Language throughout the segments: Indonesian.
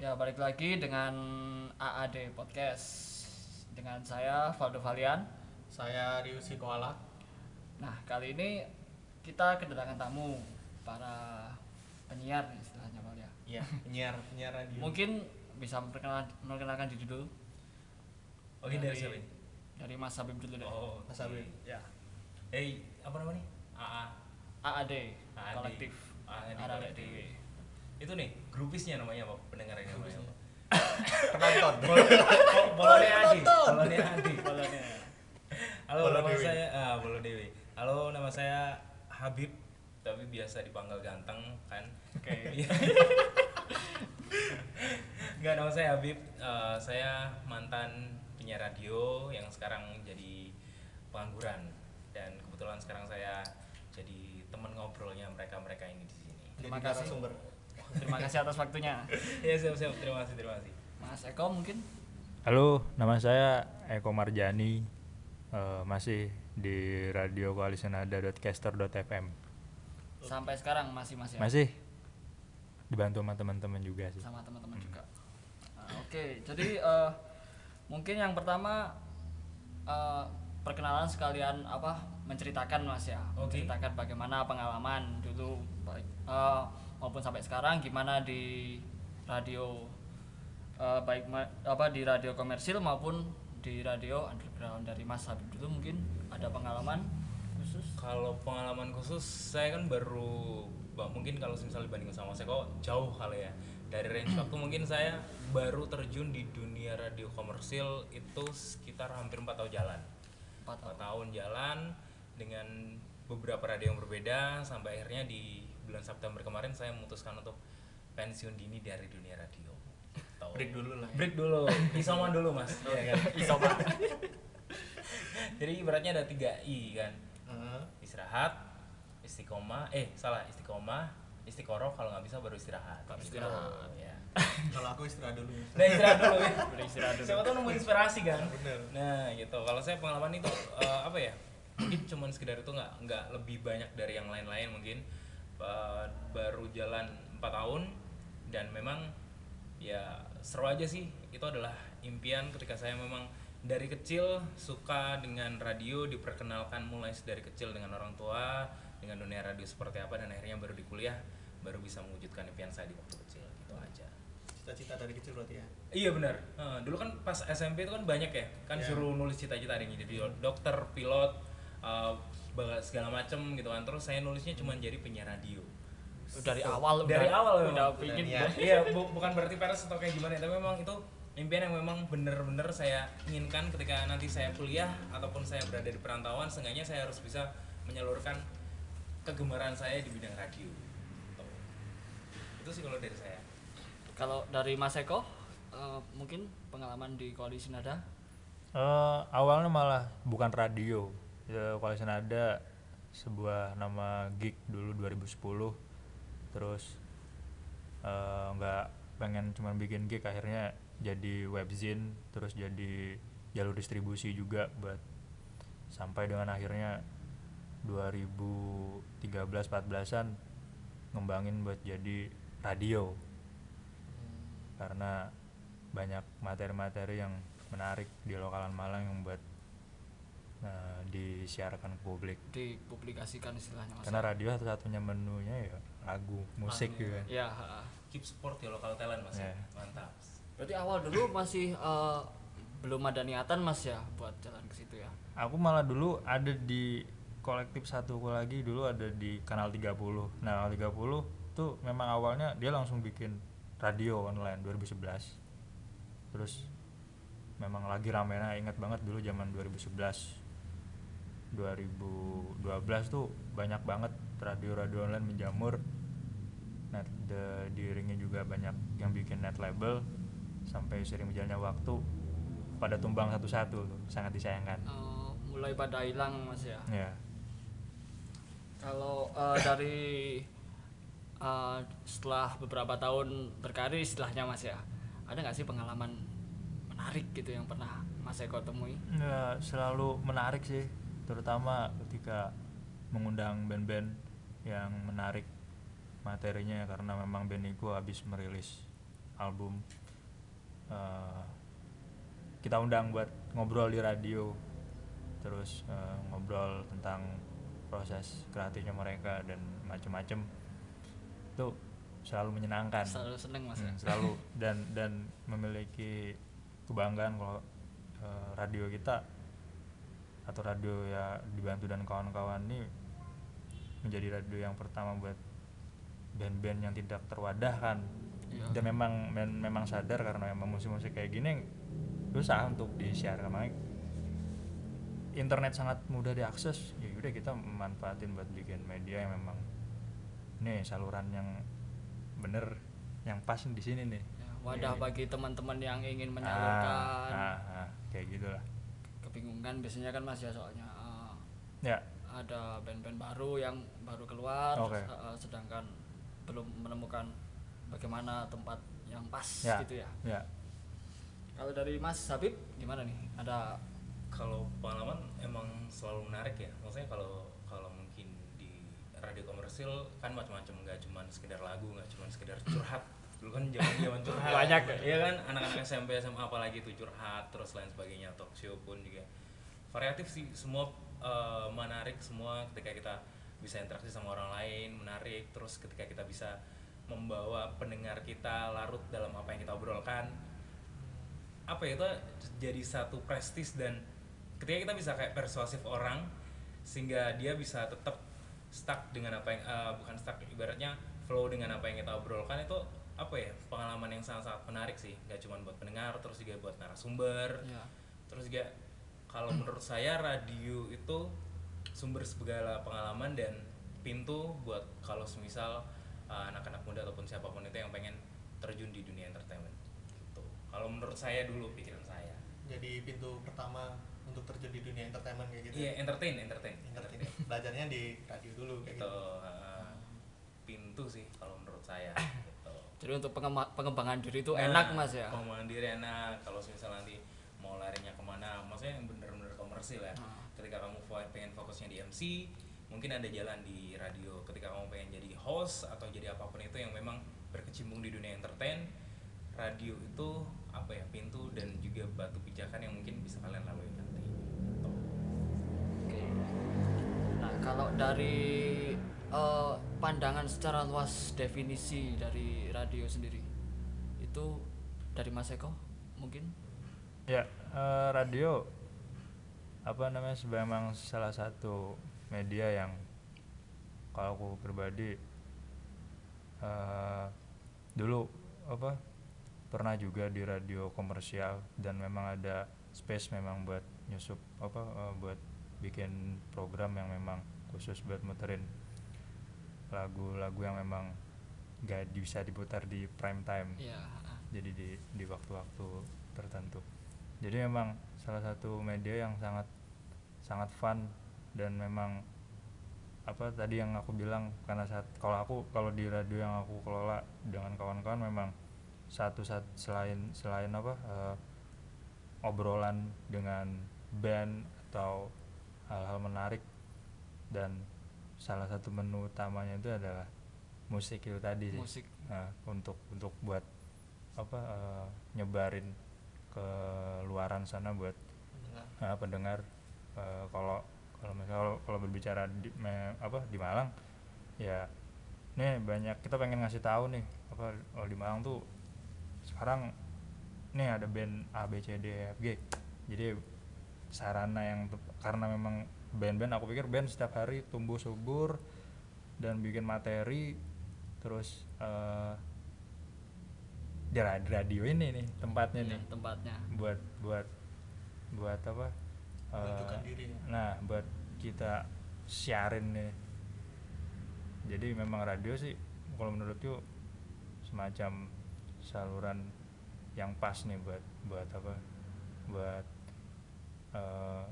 Ya, balik lagi dengan AAD Podcast dengan saya Valdo Valian. Saya Ryusi Koala. Nah, kali ini kita kedatangan tamu para penyiar istilahnya Val ya. Iya, penyiar penyiar radio. Mungkin bisa memperkenalkan, memperkenalkan diri dulu. Oke dari siapa ini? Dari Mas Habib dulu deh. Oh, Mas Habib. Ya. Hey, apa namanya? AA. AAD, AAD. kolektif. AAD AAD. kolektif. Itu nih, grupisnya namanya apa? Pendengar ini namanya apa? Penonton. Bol- Bolone Adi. Bolone Adi. Bolanya. Halo, Bolo nama Dewi. saya ah Bolo Dewi. Halo, nama saya Habib, tapi biasa dipanggil ganteng kan. Oke. Iya. Enggak, nama saya Habib. Eh, saya mantan penyiar radio yang sekarang jadi pengangguran dan kebetulan sekarang saya jadi teman ngobrolnya mereka-mereka ini di sini. Terima Jadi kasih. narasumber. Terima kasih atas waktunya. Ya, siap, siap. Terima kasih, terima kasih. Mas Eko mungkin Halo, nama saya Eko Marjani, eh, masih di radio koalisi nada.caster.fm. sampai sekarang masih masih ya? Masih dibantu sama teman-teman juga sih. sama teman-teman juga. Nah, Oke, jadi eh, mungkin yang pertama eh, perkenalan sekalian apa menceritakan mas ya, Oke. menceritakan bagaimana pengalaman dulu baik eh, maupun sampai sekarang gimana di radio eh, baik apa di radio komersil maupun di radio underground dari Mas Habib dulu mungkin ada pengalaman khusus. Kalau pengalaman khusus saya kan baru ba- mungkin kalau misalnya dibandingin sama saya kok jauh kali ya. Dari range waktu mungkin saya baru terjun di dunia radio komersil itu sekitar hampir 4 tahun jalan. Empat tahun. 4 tahun jalan dengan beberapa radio yang berbeda sampai akhirnya di bulan September kemarin saya memutuskan untuk pensiun dini dari dunia radio. Tahu. Break dulu lah. ya. Break dulu, isoman dulu mas. Iya kan? Isoman. Jadi ibaratnya ada 3 I kan Heeh. istirahat istiqomah eh salah istiqomah istiqoroh kalau nggak bisa baru istirahat Baru Gitu. istirahat. ya Kalau aku istirahat dulu. nah istirahat dulu ya Beristirahat dulu. siapa tahu nemu inspirasi kan Bener. nah gitu kalau saya pengalaman itu eh, apa ya mungkin cuman sekedar itu nggak nggak lebih banyak dari yang lain-lain mungkin Baru jalan 4 tahun dan memang ya seru aja sih itu adalah impian ketika saya memang dari kecil suka dengan radio diperkenalkan mulai dari kecil dengan orang tua dengan dunia radio seperti apa dan akhirnya baru di kuliah baru bisa mewujudkan impian saya di waktu kecil gitu aja Cita-cita dari kecil berarti ya. Iya benar. Eh, dulu kan pas SMP itu kan banyak ya, kan Iya. suruh nulis cita-cita ada yang jadi dokter, pilot, eh, segala macem gitu kan. Terus saya nulisnya cuma jadi penyiar radio. dari awal Dari udah, awal udah pingin Udah niat. Iya, bu- bukan berarti peres atau kayak gimana, ya, tapi memang itu impian yang memang bener-bener saya inginkan ketika nanti saya kuliah ataupun saya berada di perantauan, seenggaknya saya harus bisa menyalurkan kegemaran saya di bidang radio. Gitu. Itu sih kalau dari saya. Kalau dari Mas Eko, eh, mungkin pengalaman di koalisi nada Eh, awalnya malah bukan radio, ya, koalisi nada sebuah nama gig dulu 2010, terus eh, nggak pengen cuma bikin gig akhirnya jadi webzine, terus jadi jalur distribusi juga buat sampai dengan akhirnya 2013-14an ngembangin buat jadi radio. Karena banyak materi-materi yang menarik di lokalan Malang yang buat eh, disiarkan ke publik dipublikasikan istilahnya Mas. karena radio satu-satunya menunya ya lagu musik Lagu. gitu kan Ya. Keep support ya lokal talent mas ya. Iya. Mantap. berarti awal dulu masih eh, belum ada niatan Mas ya buat jalan ke situ ya. aku malah dulu ada di kolektif satu lagi dulu ada di kanal 30 nah kanal 30 tuh memang awalnya dia langsung bikin radio online 2011 terus memang lagi ramenya ingat banget dulu zaman 2011 2012 tuh banyak banget radio-radio online menjamur net the, diiringi juga banyak yang bikin net label sampai sering berjalannya waktu pada tumbang satu-satu tuh sangat disayangkan Eh, mulai pada hilang Mas ya. ya Kalau eh, dari eh, setelah beberapa tahun berkarir istilahnya Mas ya, ada nggak sih pengalaman menarik gitu yang pernah Mas Eko temui? Ya, selalu menarik sih, terutama ketika mengundang band-band yang menarik materinya karena memang band itu habis merilis album eh, kita undang buat ngobrol di radio terus eh, ngobrol tentang proses kreatifnya mereka dan macem-macem. Itu selalu menyenangkan. Selalu seneng mas. Hmm, selalu. Dan dan memiliki kebanggaan kalau eh, radio kita atau radio ya dibantu dan kawan-kawan ini menjadi radio yang pertama buat band-band yang tidak terwadahkan. Iya. dan memang men- memang sadar karena memang musik-musik kayak gini susah untuk di share makanya internet sangat mudah diakses ya udah kita memanfaatin buat bikin media yang memang nih saluran yang bener yang pas di sini nih. Ya, wadah Iya. bagi teman-teman yang ingin menyalurkan. Ah, ah, ah, kayak gitulah kebingungan biasanya kan mas ya soalnya eh, ya. ada band-band baru yang baru keluar Oke. eh, sedangkan belum menemukan bagaimana tempat yang pas ya. gitu ya. Ya. Kalau dari mas Habib gimana nih? Ada kalau pengalaman emang selalu menarik ya. Maksudnya kalau kalau mungkin di radio komersil kan macam-macam nggak cuma sekedar lagu nggak cuma sekedar curhat. Dulu kan zaman zaman curhat. Banyak. ya kan? Anak-anak SMP SMA apalagi itu curhat terus lain sebagainya talk show pun juga variatif sih semua eh, menarik semua ketika kita bisa interaksi sama orang lain menarik terus ketika kita bisa membawa pendengar kita larut dalam apa yang kita obrolkan. Apa ya, itu jadi satu prestis dan ketika kita bisa kayak persuasif orang sehingga dia bisa tetap stuck dengan apa yang eh, bukan stuck ibaratnya flow dengan apa yang kita obrolkan itu apa ya pengalaman yang sangat-sangat menarik sih. Nggak cuma buat pendengar terus juga buat narasumber ya terus juga kalau menurut saya radio itu sumber segala pengalaman dan pintu buat kalau semisal uh, anak-anak muda ataupun siapa pun itu yang pengen terjun di dunia entertainment gitu kalau menurut saya dulu pikiran saya Jadi pintu pertama untuk terjun di dunia entertainment kayak gitu. iya entertain entertain Entertain. Belajarnya di radio dulu kayak gitu gitu. uh, pintu sih kalau menurut saya gitu jadi untuk pengembangan diri itu Nah, enak mas ya pengembangan diri enak kalau misal nanti mau larinya ke mana maksudnya komersil ya Ah. ketika kamu pengen fokusnya di MC mungkin ada jalan di radio ketika kamu pengen jadi host atau jadi apa pun itu yang memang berkecimpung di dunia entertain radio itu apa ya pintu dan juga batu pijakan yang mungkin bisa kalian lalui nanti gitu. Oke. Nah, kalau dari eh, pandangan secara luas definisi dari radio sendiri itu dari Mas Eko mungkin ya eh, radio apa namanya memang salah satu media yang kalau aku pribadi eh, dulu apa pernah juga di radio komersial dan memang ada space memang buat nyusup apa eh, buat bikin program yang memang khusus buat muterin lagu-lagu yang memang gak bisa diputar di prime time. Ya jadi di di waktu-waktu tertentu. Jadi memang salah satu media yang sangat sangat fun dan memang apa tadi yang aku bilang karena saat kalau aku kalau di radio yang aku kelola dengan kawan-kawan memang satu saat selain selain apa eh, obrolan dengan band atau hal-hal menarik dan salah satu menu utamanya itu adalah musik itu tadi sih. Musik. Nah, untuk untuk buat apa eh, nyebarin ke luaran sana buat Mendengar. eh, pendengar eh, kalau kalau misalnya kalau berbicara di me- apa di Malang ya nih banyak kita pengen ngasih tahu nih apa kalau di Malang tuh sekarang nih ada band A B C D E F G jadi sarana yang karena memang band-band aku pikir band setiap hari tumbuh subur dan bikin materi terus eh di ra- di radio ini nih tempatnya ya, nih tempatnya buat buat buat apa Menunjukkan diri ya. nah buat kita siarin nih. Jadi memang radio sih kalau menurutku semacam saluran yang pas nih buat buat apa buat eh,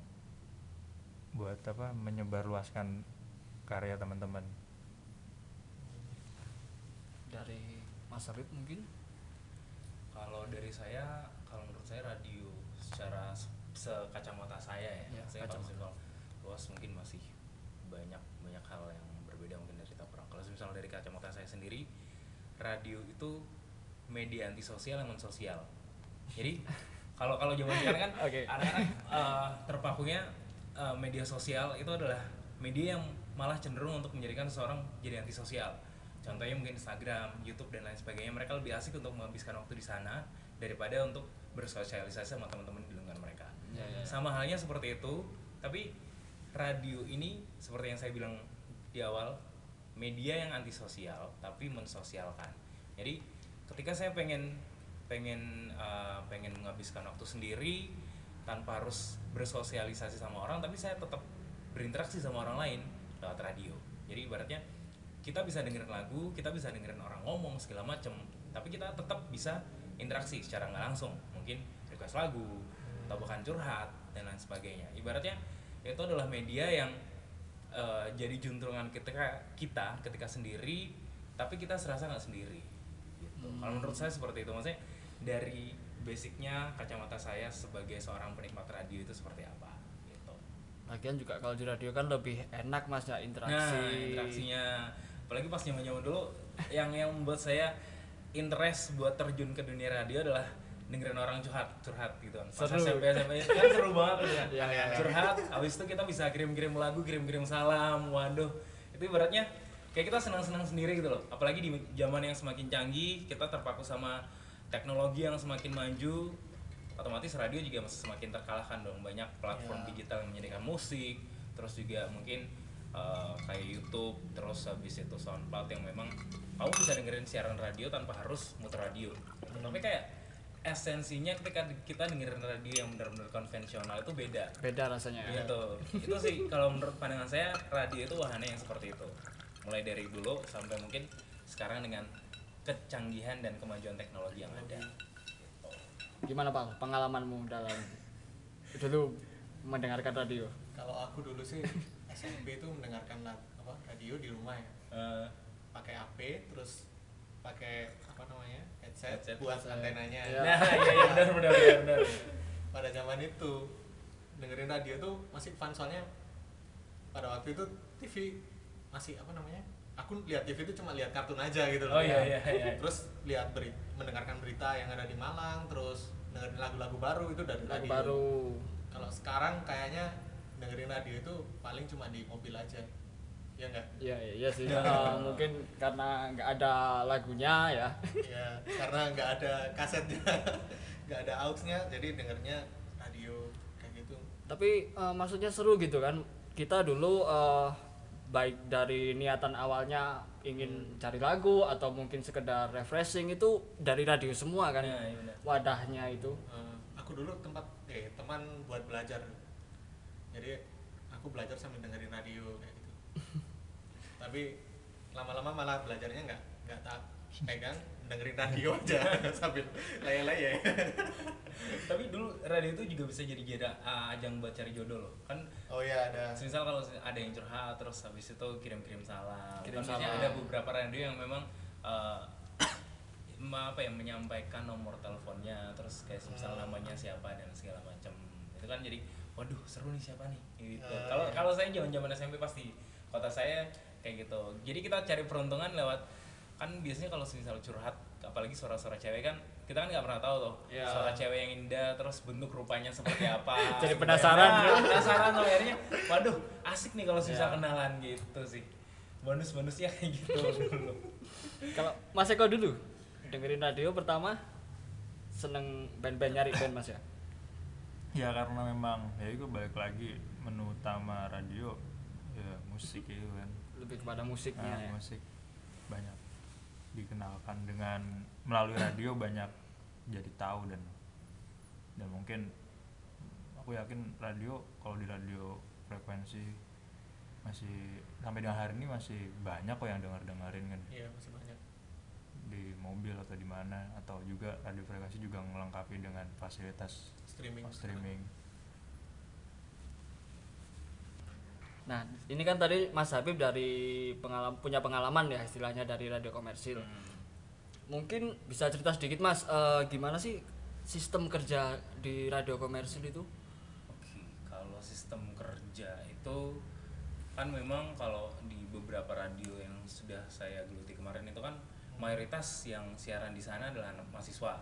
buat apa menyebarluaskan karya teman-teman. Dari Mas Habib mungkin? Kalau dari saya, kalau menurut saya radio secara se- sekacamata saya ya, Ya, saya kalau kacamata. misal luas mungkin masih banyak banyak hal yang berbeda mungkin dari kita orang. Kalau misalnya dari kacamata saya sendiri, radio itu media antisosial yang mensosial jadi kalau kalau zaman sekarang kan Oke. anak-anak eh, terpakunya eh, media sosial itu adalah media yang malah cenderung untuk menjadikan seseorang jadi antisosial contohnya mungkin Instagram, YouTube dan lain sebagainya mereka lebih asik untuk menghabiskan waktu di sana daripada untuk bersosialisasi sama teman-teman di Ya, ya, sama halnya seperti itu tapi radio ini seperti yang saya bilang di awal media yang antisosial tapi mensosialkan. Jadi ketika saya pengen pengen uh, pengen menghabiskan waktu sendiri tanpa harus bersosialisasi sama orang tapi saya tetap berinteraksi sama orang lain lewat radio. Jadi ibaratnya kita bisa dengerin lagu kita bisa dengerin orang ngomong segala macem tapi kita tetap bisa interaksi secara nggak langsung. Mungkin request lagu bahkan curhat dan lain sebagainya. Ibaratnya itu adalah media yang eh, jadi juntrungan ketika kita ketika sendiri tapi kita serasa nggak sendiri gitu. kalau menurut saya seperti itu. Maksudnya dari basicnya kacamata saya sebagai seorang penikmat radio itu seperti apa gitu. Lagian juga kalau di radio kan lebih enak mas ya interaksi. Nah, interaksinya. Apalagi pas zaman-zaman dulu yang yang membuat saya interest buat terjun ke dunia radio adalah dengerin orang curhat curhat gitu kan. Pas. SMP SMP kan seru banget kan. Iya, iya, iya. curhat habis itu kita bisa kirim-kirim lagu, kirim-kirim salam. Waduh. Itu ibaratnya kayak kita senang-senang sendiri gitu loh. Apalagi di zaman yang semakin canggih, kita terpaku sama teknologi yang semakin maju, otomatis radio juga masih semakin terkalahkan dong. Banyak platform Iya. digital yang menyediakan musik, terus juga mungkin uh, kayak YouTube, terus habis itu SoundCloud yang memang kamu bisa dengerin siaran radio tanpa harus muter radio. Tapi kayak esensinya ketika kita dengerin radio yang benar-benar konvensional itu beda. Beda rasanya. ya. Gitu. Itu sih kalau menurut pandangan saya radio itu wahana yang seperti itu. Mulai dari dulu sampai mungkin sekarang dengan kecanggihan dan kemajuan teknologi yang ada. Gitu. Gimana pak pengalamanmu dalam dulu mendengarkan radio? Kalau aku dulu sih SMP itu mendengarkan apa radio di rumah ya. Eh, Pakai AP terus pakai apa namanya? Headset, Headset. buat Headset. antenanya. Iya. nah, iya iya benar benar benar. benar. Pada zaman itu dengerin radio tuh masih fun soalnya pada waktu itu TV masih apa namanya? Aku lihat TV itu cuma lihat kartun aja gitu loh. Oh iya iya iya. Terus lihat beri, mendengarkan berita yang ada di Malang, terus dengerin lagu-lagu baru itu dari Lagu radio. baru. Kalau sekarang kayaknya dengerin radio itu paling cuma di mobil aja. Ya enggak? Iya iya, iya sih. Eh, mungkin karena nggak ada lagunya ya. ya karena nggak ada kasetnya, nggak ada auxnya, jadi dengernya radio kayak gitu. Tapi eh, maksudnya seru gitu kan. Kita dulu eh, baik dari niatan awalnya ingin cari lagu atau mungkin sekedar refreshing itu dari radio semua kan. Iya benar. Wadahnya itu. Eh, aku dulu tempat eh teman buat belajar. Jadi aku belajar sambil dengerin radio kayak gitu. Tapi lama-lama malah belajarnya nggak nggak tak pegang dengerin radio aja sambil leye-leye. Tapi dulu radio itu juga bisa jadi jeda ajang buat cari jodoh loh. Kan Oh iya ada. misal kalau ada yang curhat terus habis itu kirim-kirim salam. Kirim kan biasanya salam. ada beberapa radio yang memang eh, ma- apa ya menyampaikan nomor teleponnya terus kayak misal Hmm. namanya siapa dan segala macam. Itu kan jadi waduh seru nih siapa nih gitu. Ah, Kalau iya. kalau saya zaman-zaman SMP pasti kota saya kayak gitu. Jadi kita cari peruntungan lewat kan biasanya kalau misal curhat apalagi suara-suara cewek kan kita kan nggak pernah tahu tuh Iya. suara cewek yang indah terus bentuk rupanya seperti apa Jadi penasaran. Nah, penasaran loh akhirnya waduh asik nih kalau bisa Iya. kenalan gitu sih bonus-bonusnya kayak gitu dulu Kalau Mas Eko dulu dengerin radio pertama seneng band-band nyari band Mas ya. ya karena memang ya itu balik lagi menu utama radio ya musik itu kan Lebih kepada musiknya Nah, ya. musik banyak dikenalkan dengan melalui radio banyak jadi tahu dan dan mungkin aku yakin radio kalau di radio frekuensi masih sampai dengan hari ini masih banyak kok yang dengar dengerin kan Iya masih banyak. di mobil atau di mana atau juga radio frekuensi juga melengkapi dengan fasilitas Streaming. streaming Nah, ini kan tadi Mas Habib dari pengalaman punya pengalaman ya istilahnya dari radio komersil. Mungkin bisa cerita sedikit Mas, eh, gimana sih sistem kerja di radio komersil itu? Oke, kalau sistem kerja itu kan memang kalau di beberapa radio yang sudah saya geluti kemarin itu kan mayoritas yang siaran di sana adalah anak mahasiswa.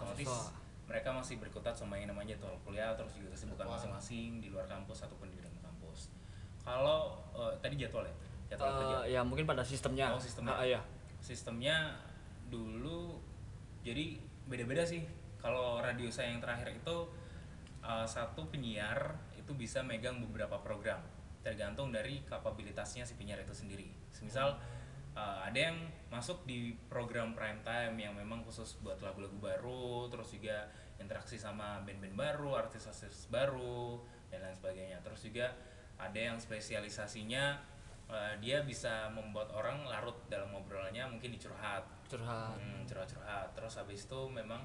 Otomatis mereka masih berkutat sama yang namanya jadwal kuliah terus juga kesibukan masing-masing di luar kampus ataupun di kalau eh, tadi jadwal ya? Jadwal kerja. Eh, ya mungkin pada sistemnya. Oh, sistemnya. Iya. sistemnya dulu jadi beda-beda sih. Kalau radio saya yang terakhir itu uh, satu penyiar itu bisa megang beberapa program tergantung dari kapabilitasnya si penyiar itu sendiri. Misal uh, ada yang masuk di program prime time yang memang khusus buat lagu-lagu baru terus juga interaksi sama band-band baru artis-artis baru dan lain sebagainya. Terus juga ada yang spesialisasinya uh, dia bisa membuat orang larut dalam obrolannya mungkin dicurhat curhat Hmm, curhat-curhat. Terus habis itu memang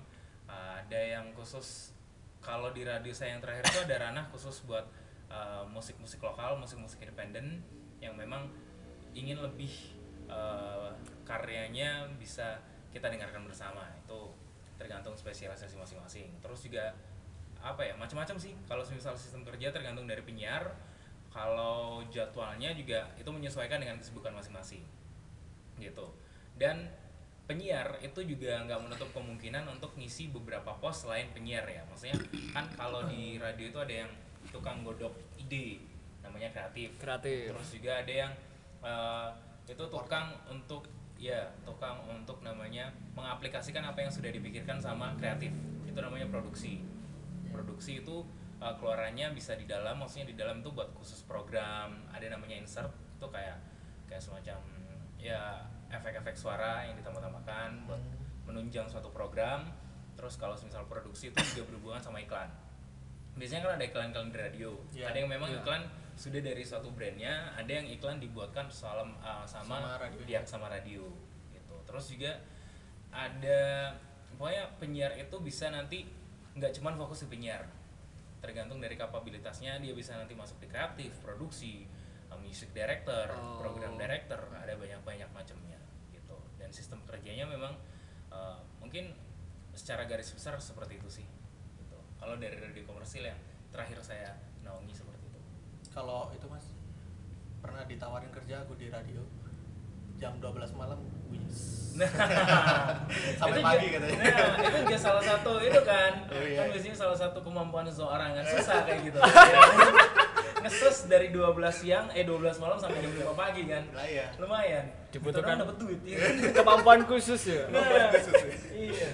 uh, ada yang khusus kalau di radio saya yang terakhir itu ada ranah khusus buat uh, musik-musik lokal, musik-musik independen yang memang ingin lebih uh, karyanya bisa kita dengarkan bersama. Itu tergantung spesialisasi masing-masing. Terus juga apa ya macam-macam sih kalau misal sistem kerja tergantung dari penyiar kalau jadwalnya juga itu menyesuaikan dengan kesibukan masing-masing gitu. Dan penyiar itu juga nggak menutup kemungkinan untuk ngisi beberapa pos selain penyiar ya. Maksudnya kan kalau di radio itu ada yang tukang godok ide namanya kreatif. Kreatif. Terus juga ada yang eh, itu tukang untuk ya tukang untuk namanya mengaplikasikan apa yang sudah dipikirkan sama kreatif. Itu namanya produksi. Produksi itu eh, keluarannya bisa di dalam maksudnya di dalam itu buat khusus program ada namanya insert itu kayak kayak semacam ya efek-efek suara yang ditambah-tambahkan buat menunjang suatu program terus kalau misal produksi itu juga berhubungan sama iklan biasanya kan ada iklan-iklan di radio Iya. ada yang memang Iya. iklan sudah dari suatu brandnya ada yang iklan dibuatkan soal uh, sama, Sama radio. pihak sama radio gitu terus juga ada pokoknya penyiar itu bisa nanti nggak cuman fokus di penyiar tergantung dari kapabilitasnya dia bisa nanti masuk di kreatif produksi uh, music director Oh. program director ada banyak banyak macamnya gitu. Dan sistem kerjanya memang uh, mungkin secara garis besar seperti itu sih gitu. Kalau dari radio komersil yang terakhir saya naungi seperti itu. Kalau itu mas pernah ditawarin kerja aku di radio jam 12 malam bunyi sampai Itu pagi juga- katanya Nah, itu juga salah satu itu kan. Oh, iya. Kan biasanya salah satu kemampuan seseorang kan susah kayak gitu. Ya. Ngesus dari 12 siang eh 12 malam sampai jam 5 pagi kan. lah ya Lumayan. Dibutuhkan- dapat duit ya. kemampuan khusus ya Nah, iya.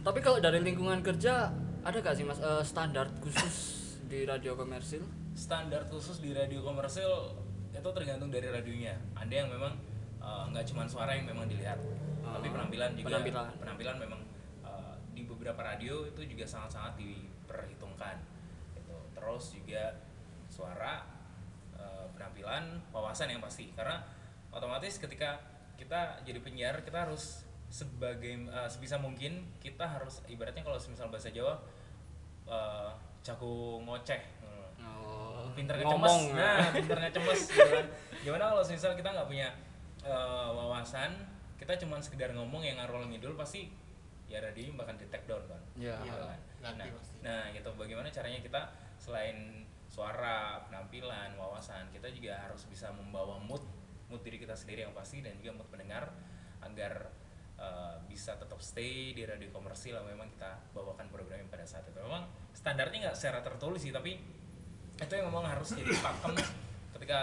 tapi kalau dari lingkungan kerja ada gak sih mas eh, standar khusus di radio komersil Standar khusus di radio komersil itu tergantung dari radionya. Ada yang memang eh, nggak cuma suara yang memang dilihat, tapi Ah, penampilan juga penampilan. penampilan memang eh, di beberapa radio itu juga sangat-sangat diperhitungkan. Gitu. Terus juga suara, eh, penampilan, wawasan yang pasti. Karena otomatis ketika kita jadi penyiar kita harus sebagai eh, sebisa mungkin kita harus ibaratnya kalau misal bahasa Jawa eh, jago ngoceh. Hmm oh, pinter ngomong ngecemes nah pinter ngecemes gitu kan. gimana kalau misal kita nggak punya eh, wawasan kita cuma sekedar ngomong yang ngarol ngidul pasti ya radio bakal di take down kan ya Iya. Gitu kan. ganti nah, nah gitu bagaimana caranya kita selain suara penampilan wawasan kita juga harus bisa membawa mood mood diri kita sendiri yang pasti dan juga mood pendengar agar eh, bisa tetap stay di radio komersil yang memang kita bawakan programnya pada saat itu memang standarnya nggak secara tertulis sih tapi itu yang memang harus jadi pakem. Ketika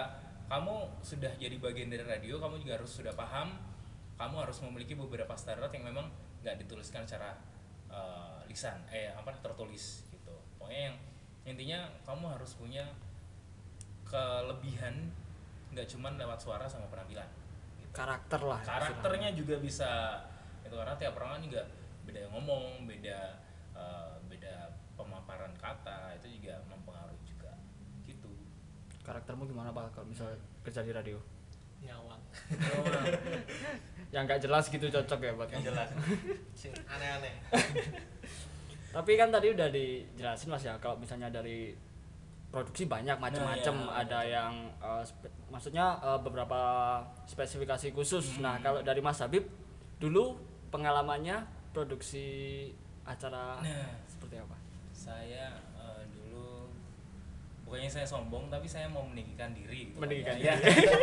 kamu sudah jadi bagian dari radio kamu juga harus sudah paham kamu harus memiliki beberapa standar yang memang nggak dituliskan secara eh, lisan eh apa tertulis gitu. Pokoknya yang intinya kamu harus punya kelebihan nggak cuman lewat suara sama penampilan gitu. karakter lah karakternya juga bisa itu karena tiap orang kan juga beda yang ngomong beda eh, beda pemaparan kata itu juga mempengaruhi juga gitu karaktermu gimana pak kalau misal kerja di radio? Nyawang. Yang nggak jelas gitu cocok ya buat Gak kamu jelas. Aneh-aneh. Tapi kan tadi udah dijelasin mas ya kalau misalnya dari produksi banyak macam-macam Nah, iya. ada yang eh, spe- maksudnya eh, beberapa spesifikasi khusus. Hmm. nah kalau dari mas Habib dulu pengalamannya produksi acara nah. seperti apa? Saya bukannya saya sombong tapi saya mau meninggikan diri gitu kan. Meninggikan ya, diri.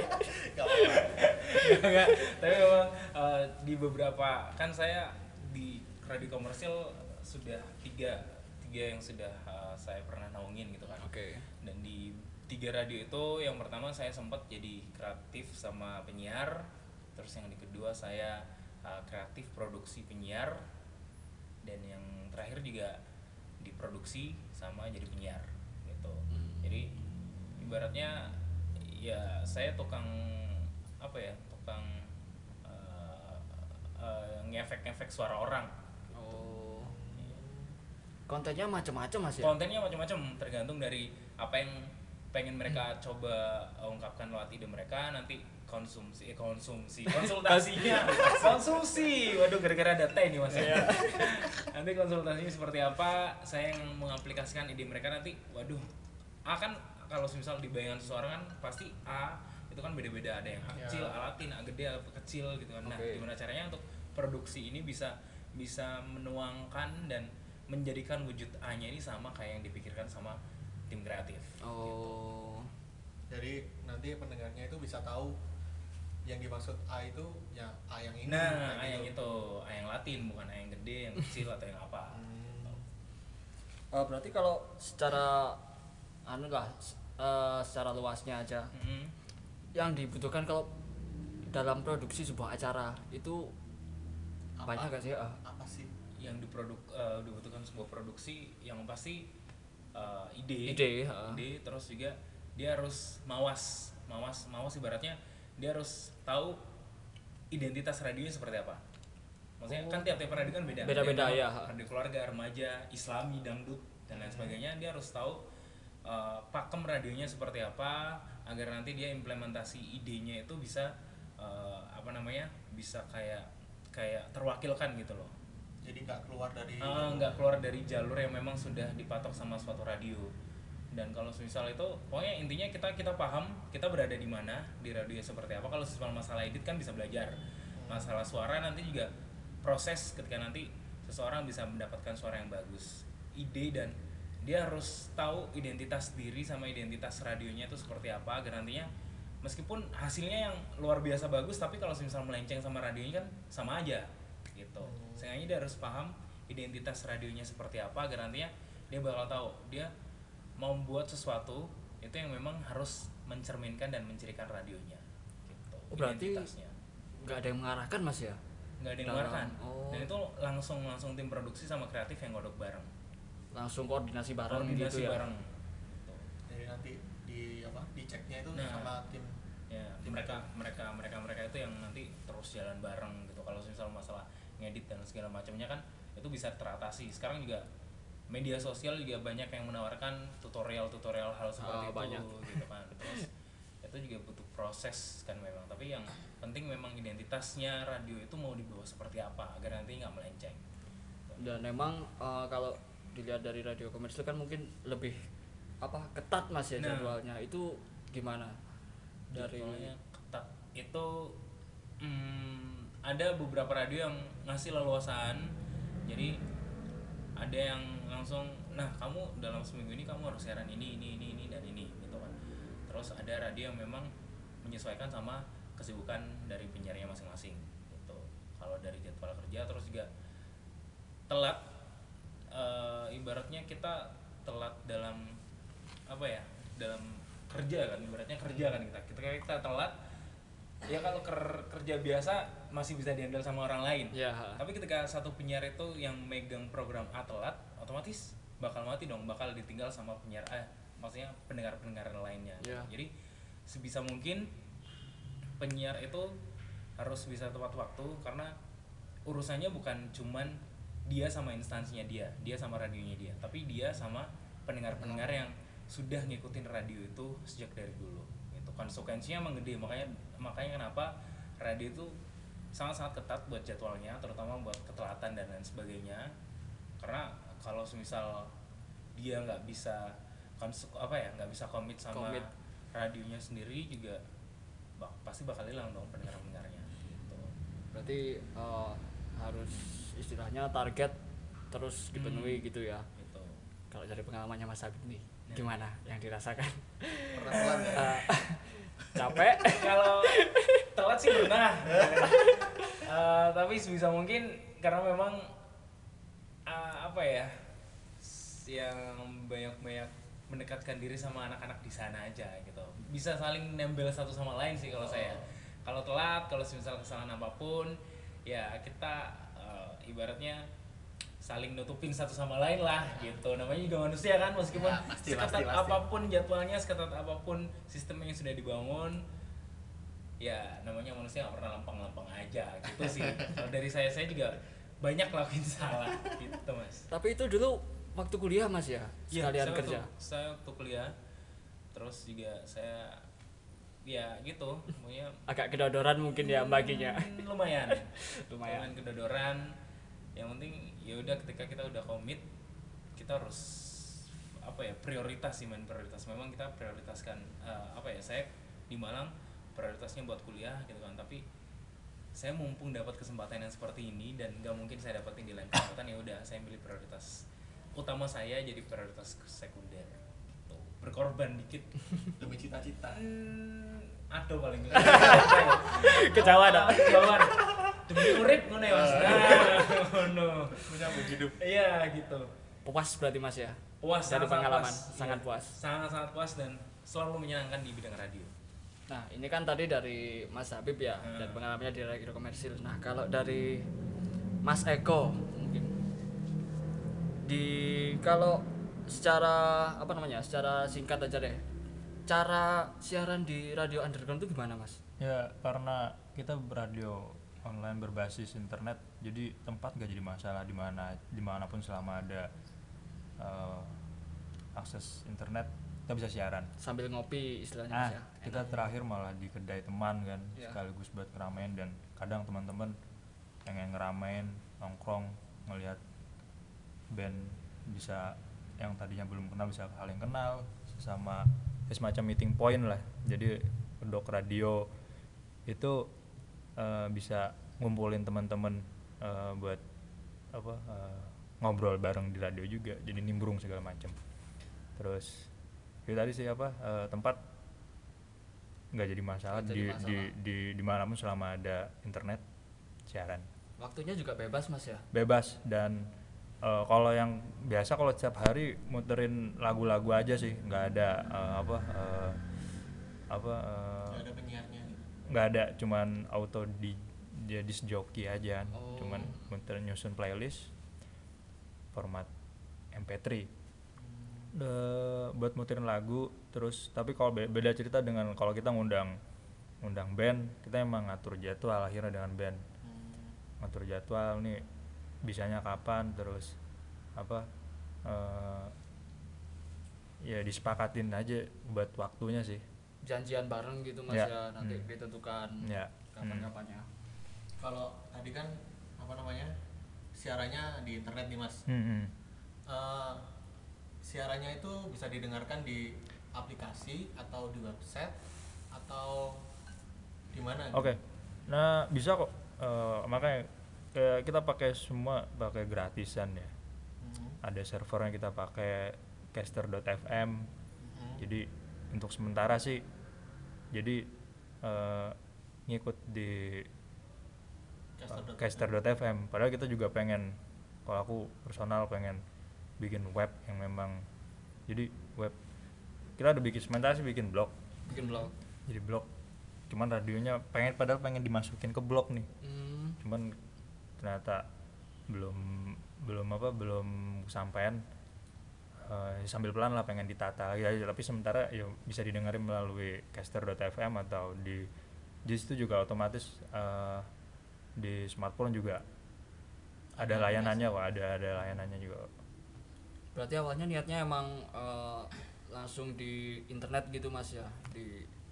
Enggak, tapi memang eh, di beberapa kan saya di radio komersil sudah tiga tiga yang sudah eh, saya pernah naungin gitu kan Oke. dan di tiga radio itu yang pertama saya sempat jadi kreatif sama penyiar terus yang di kedua saya uh, kreatif produksi penyiar dan yang terakhir juga diproduksi sama jadi penyiar jadi ibaratnya ya saya tukang apa ya tukang uh, uh, ngefek-ngefek suara orang. Oh. Kontennya macam-macam Mas ya? kontennya macam-macam tergantung dari apa yang pengen mereka coba ungkapkan lewat ide mereka nanti konsumsi eh, konsumsi konsultasinya. Konsumsi. Waduh gara-gara ada teh nih mas ya. Nanti konsultasinya seperti apa saya yang mengaplikasikan ide mereka nanti waduh A kan kalau misal di bayangan seseorang kan pasti A itu kan beda-beda ada yang A Ya. kecil A latin A gede A kecil gitu kan nah gimana caranya untuk produksi ini bisa bisa menuangkan dan menjadikan wujud A-nya ini sama kayak yang dipikirkan sama tim kreatif. Oh. Jadi nanti pendengarnya itu bisa tahu yang dimaksud A itu ya A yang ini. Nah, A yang gitu. itu, A yang latin bukan A yang gede, yang kecil atau yang apa. Hmm. Eh, berarti kalau secara anu lah eh, secara luasnya aja Mhm. yang dibutuhkan kalau dalam produksi sebuah acara itu Apa? banyak gak sih? Ah, Apa sih? Yang diproduk eh, dibutuhkan sebuah produksi yang pasti eh, ide, Ide, ha. ide, terus juga dia harus mawas, mawas, mawas ibaratnya dia harus tahu identitas radionya seperti apa. Maksudnya kan tiap-tiap radio kan beda. Oh. Beda-beda, ya. Radio keluarga, remaja, islami, dangdut dan lain sebagainya. Dia harus tahu uh, pakem radionya seperti apa agar nanti dia implementasi idenya itu bisa uh, apa namanya? bisa kayak kayak terwakilkan gitu loh. Jadi nggak keluar dari nggak keluar dari jalur yang memang sudah dipatok sama suatu radio dan kalau misal itu pokoknya intinya kita kita paham kita berada di mana di radio seperti apa kalau soal masalah edit kan bisa belajar masalah suara nanti juga proses ketika nanti seseorang bisa mendapatkan suara yang bagus ide dan dia harus tahu identitas diri sama identitas radionya itu seperti apa agar nantinya meskipun hasilnya yang luar biasa bagus tapi kalau misal melenceng sama radionya kan sama aja gitu. Seenggaknya dia harus paham identitas radionya seperti apa agar nantinya dia bakal tahu dia mau membuat sesuatu itu yang memang harus mencerminkan dan mencirikan radionya gitu. Oh, berarti- identitasnya. nggak ada yang mengarahkan Mas ya? nggak ada yang mengarahkan. Oh. dan itu langsung langsung tim produksi sama kreatif yang ngodok bareng Langsung koordinasi bareng koordinasi gitu ya. bareng. Jadi nanti di apa? Diceknya itu Nah. sama tim ya mereka mereka mereka mereka itu yang nanti terus jalan bareng gitu kalau misal masalah ngedit dan segala macamnya kan itu bisa teratasi sekarang juga media sosial juga banyak yang menawarkan tutorial-tutorial hal seperti Ah, itu banyak. gitu kan terus itu juga butuh proses kan memang tapi yang penting memang identitasnya radio itu mau dibawa seperti apa agar nanti nggak melenceng Dan memang eh, kalau dilihat dari radio komersil kan mungkin lebih apa ketat Mas ya Nah. jadwalnya. Itu gimana? Dari Jadwalnya ketat itu hmm, ada beberapa radio yang ngasih leluasan jadi ada yang langsung nah kamu dalam seminggu ini kamu harus siaran ini ini ini ini dan ini gitu kan terus ada radio yang memang menyesuaikan sama kesibukan dari penyiarnya masing-masing gitu kalau dari jadwal kerja terus juga telat eh, ibaratnya kita telat dalam apa ya dalam kerja kan ibaratnya kerja kan kita. Kita kita telat ya kalau ker- kerja biasa masih bisa dihandle sama orang lain. Ya. Tapi ketika satu penyiar itu yang megang program A telat otomatis bakal mati dong bakal ditinggal sama penyiar A maksudnya pendengar-pendengar lainnya. Ya. jadi sebisa mungkin penyiar itu harus bisa tepat waktu karena urusannya bukan cuman dia sama instansinya dia dia sama radionya dia tapi dia sama pendengar-pendengar yang sudah ngikutin radio itu sejak dari dulu itu konsekuensinya emang gede makanya makanya kenapa radio itu sangat-sangat ketat buat jadwalnya terutama buat ketelatan dan lain sebagainya karena kalau semisal dia nggak bisa konse- apa ya nggak bisa komit sama Komit. radionya sendiri juga bak- pasti bakal hilang dong pendengar-pendengarnya gitu. berarti eh, harus istilahnya target terus dipenuhi Hmm. gitu ya. gitu Kalau dari pengalamannya Mas Habib nih. gimana yang dirasakan? Pernah ya. Eh, capek? Kalau telat sih pernah. Eh, tapi sebisa mungkin karena memang eh, apa ya yang banyak-banyak mendekatkan diri sama anak-anak di sana aja gitu. Bisa saling nempel satu sama lain sih kalau saya. Kalau telat kalau misal kesalahan apa pun ya kita eh, ibaratnya saling nutupin satu sama lain lah gitu. Namanya juga manusia kan meskipun Ya, pasti, seketat pasti, pasti. apa pun jadwalnya seketat apa pun sistem yang sudah dibangun ya namanya manusia nggak pernah lempeng-lempeng aja gitu sih. Kalau dari saya saya juga banyak lakuin salah gitu mas. Tapi itu dulu waktu kuliah mas ya? Iya, sekalian saya kerja? waktu, saya waktu kuliah terus juga saya ya gitu. Pokoknya agak kedodoran mungkin ya baginya. Hmm, lumayan. Lumayan. lumayan kedodoran. Yang penting ya udah ketika kita udah komit kita harus apa ya prioritas sih main prioritas. Memang kita prioritaskan eh, apa ya saya di Malang prioritasnya buat kuliah gitu kan. Tapi saya mumpung dapat kesempatan yang seperti ini dan nggak mungkin saya dapetin di lain kesempatan ya udah saya milih prioritas utama saya jadi prioritas sekunder. Berkorban dikit demi cita-cita Hmm, aduh paling Kecewa dah. Kecewa. Demi urip ngono ya, Mas. Nah, ngono. menyambung hidup Iya, gitu. puas berarti mas ya Puas Dari pengalaman, puas. sangat Iya, puas. Sangat-sangat puas dan selalu menyenangkan di bidang radio. nah ini kan tadi dari mas Habib ya Hmm. dan pengalamannya di radio komersil nah kalau dari mas Eko mungkin di kalau secara apa namanya secara singkat aja deh. Cara siaran di radio underground itu gimana mas? Ya karena kita radio online berbasis internet jadi tempat gak jadi masalah di mana di mana pun selama ada eh, akses internet kita bisa siaran. Sambil ngopi istilahnya ah ya? kita terakhir malah di kedai teman kan Iya. sekaligus buat ngeramein dan kadang teman-teman pengen ngeramein nongkrong ngelihat band bisa yang tadinya belum kenal bisa saling kenal sama ya semacam meeting point lah. Jadi dok radio itu eh, bisa ngumpulin teman-teman eh, buat apa eh, ngobrol bareng di radio juga. Jadi nimbrung segala macam. Terus itu tadi sih apa eh, tempat nggak jadi masalah jadi di, masalah. di di di mana pun selama ada internet siaran. Waktunya juga bebas mas ya? Bebas dan eh, kalau yang biasa kalau setiap hari muterin lagu-lagu aja sih. Nggak ada eh, apa eh, apa eh, nggak ada penyiarnya nggak ada. Cuman auto di dia disc jockey aja. Oh. cuman muter nyusun playlist format MP3 Eh, buat muterin lagu terus tapi kalau be- beda cerita dengan kalau kita ngundang ngundang band kita emang ngatur jadwal akhirnya dengan band. Ngatur jadwal nih bisanya kapan terus apa eh, ya disepakatin aja buat waktunya sih janjian bareng gitu mas Ya. ya, nanti Hmm. ditentukan Ya. kapan-kapannya kalau tadi kan apa namanya siarannya di internet nih mas Hmm, hmm. Eh, siarannya itu bisa didengarkan di aplikasi atau di website atau di mana gitu? Oke, nah bisa kok. Eh, makanya kayak kita pakai semua pakai gratisan ya. Hmm, Ada servernya kita pakai caster.fm. hmm. Jadi untuk sementara sih, jadi eh, ngikut di Caster.fm. caster.fm. Padahal kita juga pengen, kalau aku personal pengen bikin web yang memang, jadi web kita udah bikin sementara sih bikin blog, bikin blog jadi blog. Cuman radionya pengen padahal pengen dimasukin ke blog nih. hmm. cuman ternyata belum belum apa belum kesampaian. Eh, sambil pelan lah pengen ditata lagi. Aja. tapi sementara ya bisa didengarin melalui caster.fm atau di di situ juga otomatis eh, di smartphone juga ada Ada layanannya wah ada ada layanannya juga. Berarti awalnya niatnya emang eh, langsung di internet gitu mas ya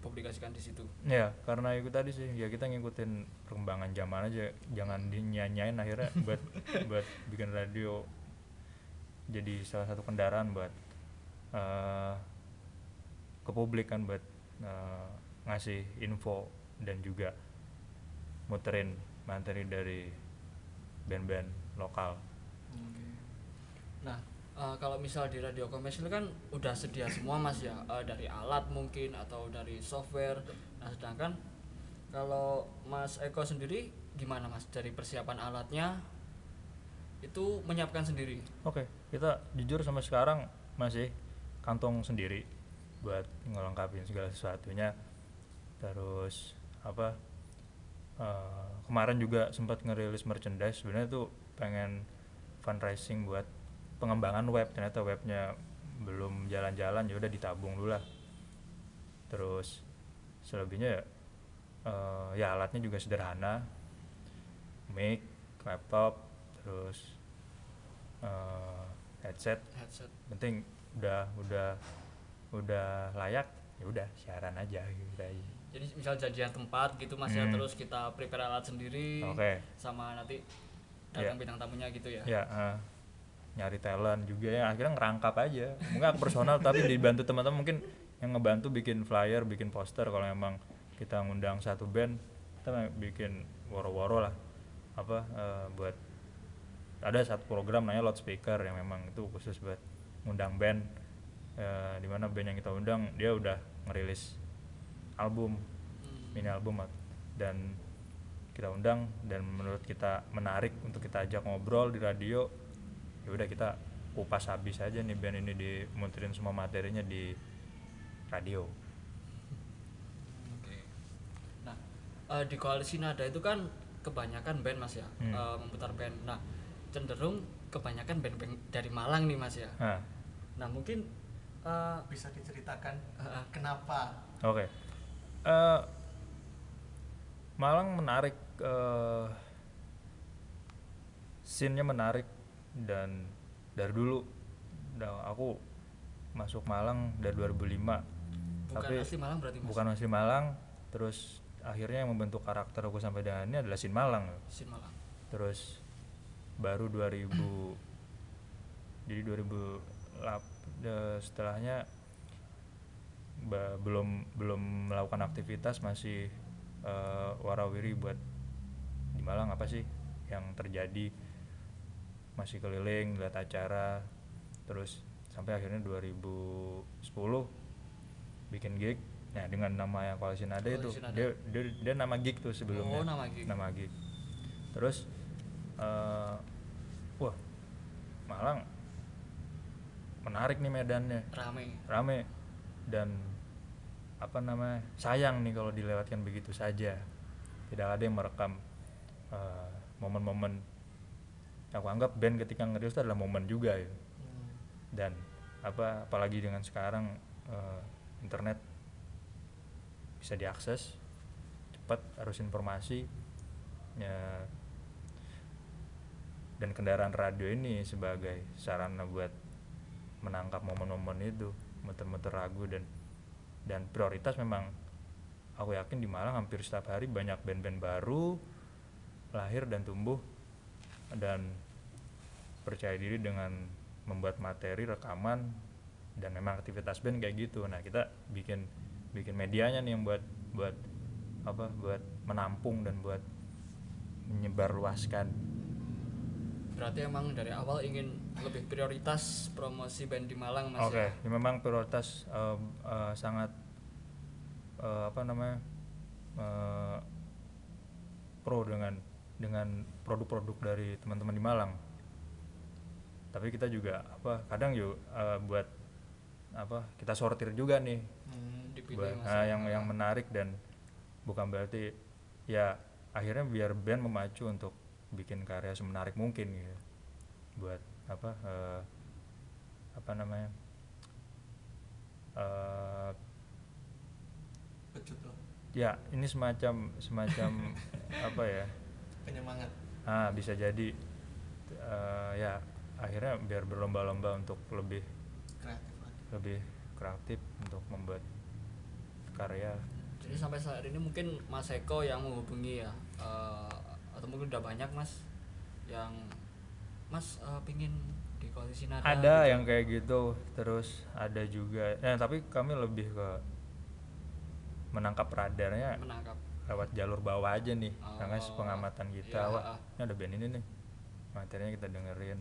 dipublikasikan di situ. Ya karena itu tadi sih ya kita ngikutin perkembangan zaman aja jangan dinyanyain akhirnya buat buat bikin radio jadi salah satu kendaraan buat eh, ke publik kan buat eh, ngasih info dan juga muterin materi dari band-band lokal. Nah eh, kalau misal di radio komersil kan udah sedia semua mas ya Eh, dari alat mungkin atau dari software nah sedangkan kalau mas Eko sendiri gimana mas dari persiapan alatnya itu menyiapkan sendiri Oke, kita jujur sampai sekarang masih kantong sendiri buat ngelengkapin segala sesuatunya. Terus apa? eh, kemarin juga sempat ngerilis merchandise. Sebenarnya tuh pengen fundraising buat pengembangan web. Ternyata webnya belum jalan-jalan, ya udah ditabung dulu lah. Terus selebihnya ya, eh, ya alatnya juga sederhana, mic, laptop, terus eh, headset headset penting udah udah udah layak ya udah siaran aja gitu aja jadi misal janjian tempat gitu mas ya Hmm. terus kita prepare alat sendiri oke sama nanti datang Ya. bintang tamunya gitu ya ya eh, nyari talent juga ya akhirnya ngerangkap aja. Nggak personal tapi dibantu teman-teman. Mungkin yang ngebantu bikin flyer bikin poster. Kalau emang kita ngundang satu band kita bikin woro-woro lah. Apa eh, buat ada satu program namanya loudspeaker yang memang itu khusus buat ngundang band. Eh, di mana band yang kita undang dia udah ngerilis album Hmm. mini album. Dan kita undang dan menurut kita menarik untuk kita ajak ngobrol di radio ya udah kita kupas habis aja nih band ini dimuterin semua materinya di radio Oke. Nah, eh, di koalisi nada itu kan kebanyakan band mas ya, Hmm. eh, memutar band. Nah, cenderung kebanyakan band-band dari Malang nih mas ya. nah Nah mungkin eh, bisa diceritakan eh, kenapa oke Eh, Malang menarik eh scene-nya menarik dan dari dulu dah aku masuk Malang dari 2005 bukan tapi asli Malang berarti mas. bukan asli Malang terus akhirnya yang membentuk karakter aku sampai dengan ini adalah Sin Malang Sin Malang. terus baru 2000 jadi 2008 eh, setelahnya ba- belum belum melakukan aktivitas masih eh, warawiri buat di Malang apa sih yang terjadi masih keliling lihat acara. Terus sampai akhirnya 2010 bikin gig. Nah dengan nama yang koalisi nada itu Nada. dia, dia dia nama gig tuh sebelumnya. Oh, nama gig. nama gig. Terus eh, wah Malang menarik nih medannya. Rame. rame. Dan apa namanya sayang nih kalau dilewatkan begitu saja. Tidak ada yang merekam eh, momen-momen aku anggap band ketika ngerilis itu adalah momen juga ya. Dan apa apalagi dengan sekarang eh, internet bisa diakses cepat harus informasi ya. Dan kendaraan radio ini sebagai sarana buat menangkap momen-momen itu muter-muter lagu dan dan prioritas memang aku yakin di Malang hampir setiap hari banyak band-band baru lahir dan tumbuh dan percaya diri dengan membuat materi rekaman dan memang aktivitas band kayak gitu nah kita bikin bikin medianya nih yang buat buat apa buat menampung dan buat menyebarluaskan Berarti emang dari awal ingin lebih prioritas promosi band di Malang mas Oke, ya. ya memang prioritas eh, eh, sangat eh, apa namanya eh, pro dengan dengan produk-produk dari teman-teman di Malang. Tapi kita juga apa kadang yuk eh, buat apa kita sortir juga nih. Hmm, buat ah, ya. yang yang menarik dan bukan berarti ya akhirnya biar band memacu untuk bikin karya semenarik mungkin gitu. Buat apa eh, apa namanya loh. ya ini semacam semacam apa ya penyemangat. ah bisa jadi eh, ya akhirnya biar berlomba-lomba untuk lebih kreatif lagi lebih kreatif untuk membuat karya Jadi sampai saat ini mungkin Mas Eko yang menghubungi ya, eh, atau mungkin udah banyak Mas yang Mas eh, pingin di koalisi nada. ada gitu. yang kayak gitu terus ada juga nah tapi kami lebih ke menangkap radarnya menangkap. lewat jalur bawah aja nih karena Oh, pengamatan kita iya, wah ah. ini ada band ini nih materinya kita dengerin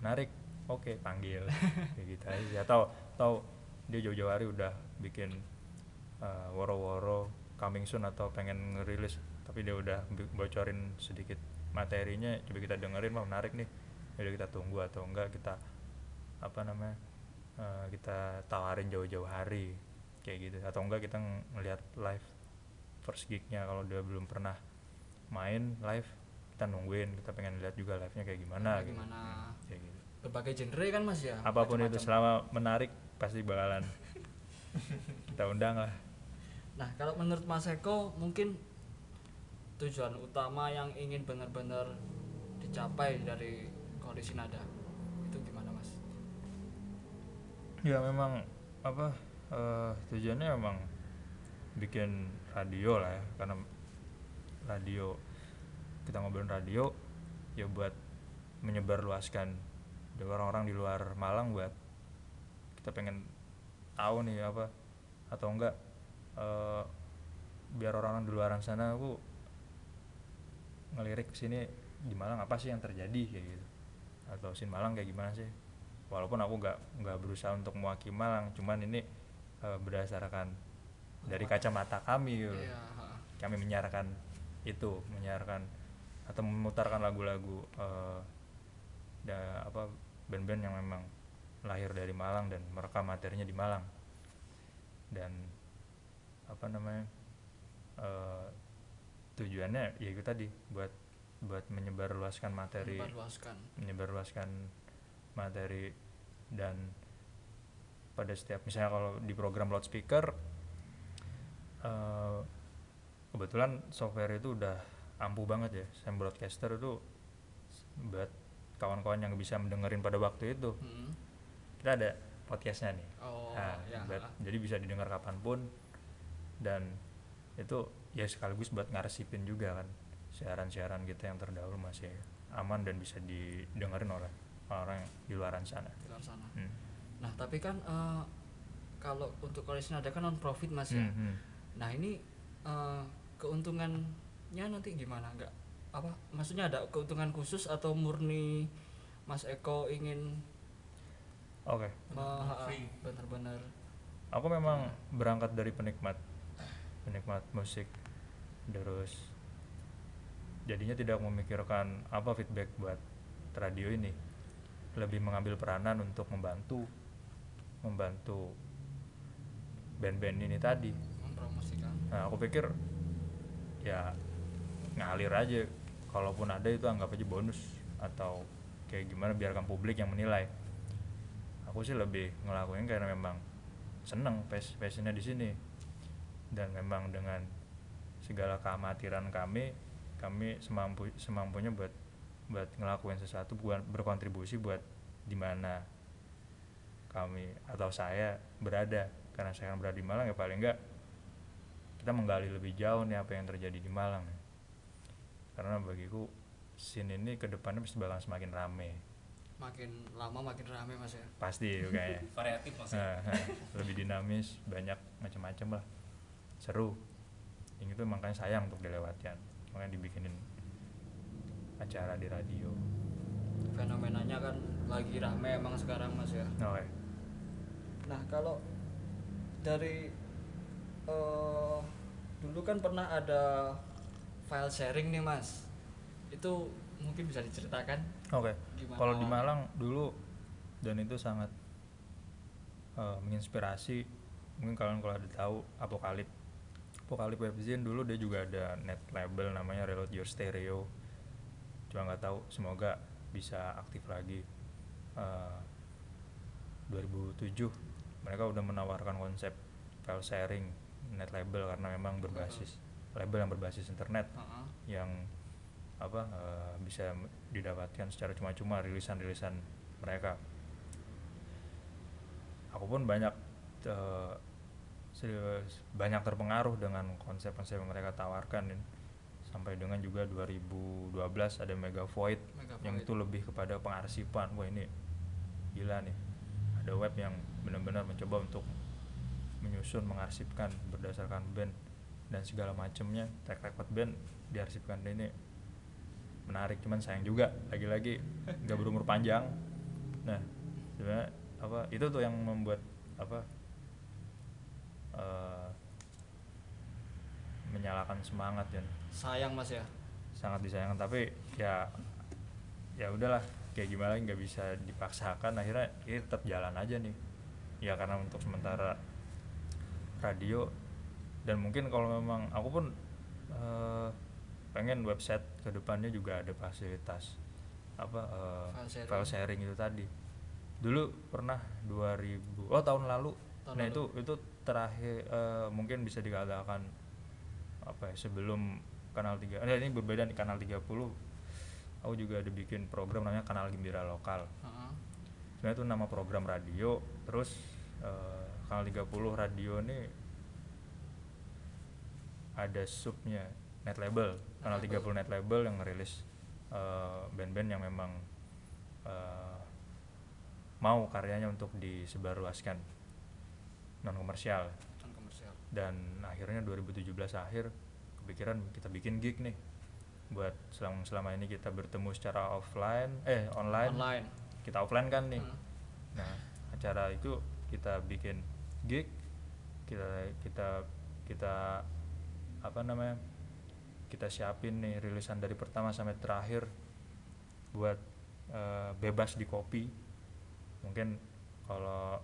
menarik. Oke panggil. Kayak gitu aja atau atau dia jauh-jauh hari udah bikin uh, woro-woro coming soon atau pengen ngerilis tapi dia udah bocorin sedikit materinya. Coba kita dengerin mah menarik nih. Jadi kita tunggu atau enggak kita apa namanya uh, kita tawarin jauh-jauh hari. Kayak gitu. Atau enggak kita ng- ngelihat live first gignya. Kalau dia belum pernah main live kita nungguin. Kita pengen lihat juga live nya kayak gimana Kayak gitu. gimana. Hmm, kayak gitu berbagai genre kan mas ya apa pun itu macam-macam. selama menarik pasti bakalan kita undang lah Nah, kalau menurut Mas Eko mungkin tujuan utama yang ingin benar-benar dicapai dari kondisi nada itu gimana Mas? ya memang apa eh, tujuannya memang bikin radio lah ya karena radio kita ngobrolin radio ya buat menyebarluaskan dari orang-orang di luar Malang buat kita pengen tahu nih apa atau enggak eh, biar orang-orang di luar sana aku ngelirik sini di Malang apa sih yang terjadi kayak gitu atau sin Malang kayak gimana sih walaupun aku nggak nggak berusaha untuk mewakili Malang cuman ini eh, berdasarkan dari kacamata kami gitu. Iya, ha. kami menyiarkan itu menyiarkan atau memutarkan lagu-lagu da- apa band-band yang memang lahir dari Malang dan merekam materinya di Malang dan apa namanya eh, tujuannya ya itu tadi buat buat menyebarluaskan materi Menyebarluaskan. menyebarluaskan materi dan pada setiap misalnya kalau di program loudspeaker eh, kebetulan software itu udah ampuh banget ya Sam Broadcaster itu buat kawan-kawan yang bisa mendengerin pada waktu itu Mm. kita ada podcastnya nih Oh, Nah, ya. buat- jadi bisa didengar kapan pun dan itu ya sekaligus buat ngarsipin juga kan siaran-siaran kita yang terdahulu masih aman dan bisa didengerin oleh orang di luaran sana. Di luar sana. Hmm. Nah, tapi kan eh, kalau untuk kondisi nada kan non profit Mas ya. Hmm, hmm. Nah, ini eh, keuntungannya nanti gimana enggak? Apa? Maksudnya ada keuntungan khusus atau murni Mas Eko ingin Oke, Free. benar-benar aku memang berangkat dari penikmat penikmat musik. Terus jadinya tidak memikirkan apa feedback buat radio ini. Lebih mengambil peranan untuk membantu membantu band-band ini tadi. Mempromosikan. Nah, aku pikir ya ngalir aja. Kalaupun ada itu anggap aja bonus atau kayak gimana biarkan publik yang menilai. Aku sih lebih ngelakuin karena memang seneng pas passionnya di sini. Dan memang dengan segala keamatiran kami kami semampu semampunya buat buat ngelakuin sesuatu buat berkontribusi buat di mana kami atau saya berada. Karena saya kan berada di Malang ya paling enggak kita menggali lebih jauh nih apa yang terjadi di Malang karena bagiku scene ini ke depannya pasti bakal semakin rame. Makin lama makin rame Mas ya. pasti itu kayaknya. Variatif maksudnya Nah, lebih dinamis banyak macam-macam lah. Seru. Yang itu makanya sayang untuk dilewatkan makanya dibikinin acara di radio. Fenomenanya kan lagi rame emang sekarang Mas ya. oke Nah, kalau dari eh dulu kan pernah ada file sharing nih, Mas. Itu mungkin bisa diceritakan? oke Gimana? kalau di Malang dulu dan itu sangat eh, menginspirasi mungkin kalian kalau ada tahu Apokalip Apokalip Webzine dulu dia juga ada net label namanya Reload Your Stereo cuma nggak tahu semoga bisa aktif lagi Eh, 2007 mereka udah menawarkan konsep file sharing net label karena memang berbasis label yang berbasis internet Heeh. yang apa eh, bisa didapatkan secara cuma-cuma rilisan-rilisan mereka. Aku pun banyak se- banyak terpengaruh dengan konsep-konsep yang mereka tawarkan sampai dengan juga 2012 ada Mega Void Mega yang itu lebih kepada pengarsipan. Wah ini gila nih. Ada web yang benar-benar mencoba untuk menyusun mengarsipkan berdasarkan band dan segala macamnya track record band diarsipkan. Ini menarik cuman sayang juga lagi-lagi nggak berumur panjang. Nah sebenarnya apa itu tuh yang membuat apa eh, menyalakan semangat dan sayang mas ya? Sangat disayangkan tapi ya ya udahlah kayak gimana nggak bisa dipaksakan. Akhirnya ini tetap jalan aja nih. Ya karena untuk sementara radio dan mungkin kalau memang aku pun eh, pengen website ke depannya juga ada fasilitas apa eh, File sharing. file sharing itu tadi dulu pernah 2000 oh tahun lalu Tahun nah lalu. itu itu terakhir eh, mungkin bisa dikatakan apa ya sebelum kanal 3 eh, ini berbeda nih kanal 30 aku juga ada bikin program namanya kanal gembira lokal Heeh. sebenarnya itu nama program radio terus eh, kanal 30 radio ini ada subnya net label. Kanal Net label. 30 net label yang ngerilis eh, band-band yang memang eh, mau karyanya untuk disebarluaskan non komersial non komersial dan akhirnya 2017 akhir kepikiran kita bikin gig nih buat selama selama ini kita bertemu secara offline eh online, online. Kita offline kan nih. Hmm. nah acara itu kita bikin gig kita kita kita apa namanya kita siapin nih rilisan dari pertama sampai terakhir buat eh, bebas di copy. Mungkin kalau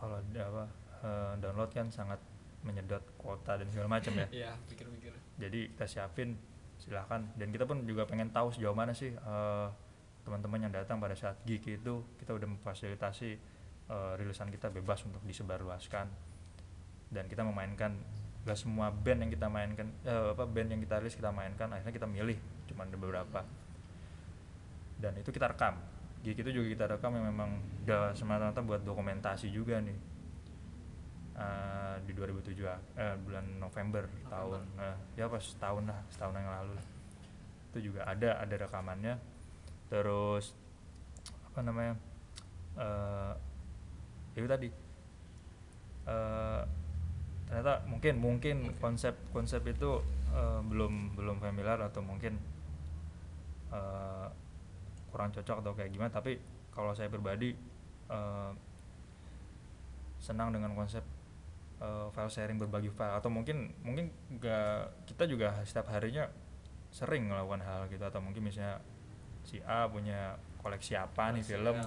kalau apa eh, download kan sangat menyedot kuota dan segala macam ya. Iya pikir-pikir. Jadi kita siapin silahkan. Dan kita pun juga pengen tahu sejauh mana sih eh, teman-teman yang datang pada saat gig itu kita udah memfasilitasi eh, rilisan kita bebas untuk disebarluaskan. Dan kita memainkan gak semua band yang kita mainkan eh, apa band yang kita rilis kita mainkan akhirnya kita milih cuma ada beberapa. Dan itu kita rekam. Gig itu juga kita rekam yang memang udah semata-mata buat dokumentasi juga nih. Eh, di 2007 ah, eh, bulan November, tahun. Eh, ya pas setahun lah setahun yang lalu lah. itu juga ada ada rekamannya. Terus apa namanya eh itu tadi ternyata mungkin mungkin konsep konsep itu eh, belum belum familiar atau mungkin eh, kurang cocok atau kayak gimana. Tapi kalau saya pribadi eh, senang dengan konsep eh, file sharing berbagi file. Atau mungkin mungkin nggak kita juga setiap harinya sering melakukan hal gitu. Atau mungkin misalnya si A punya koleksi apa nih film?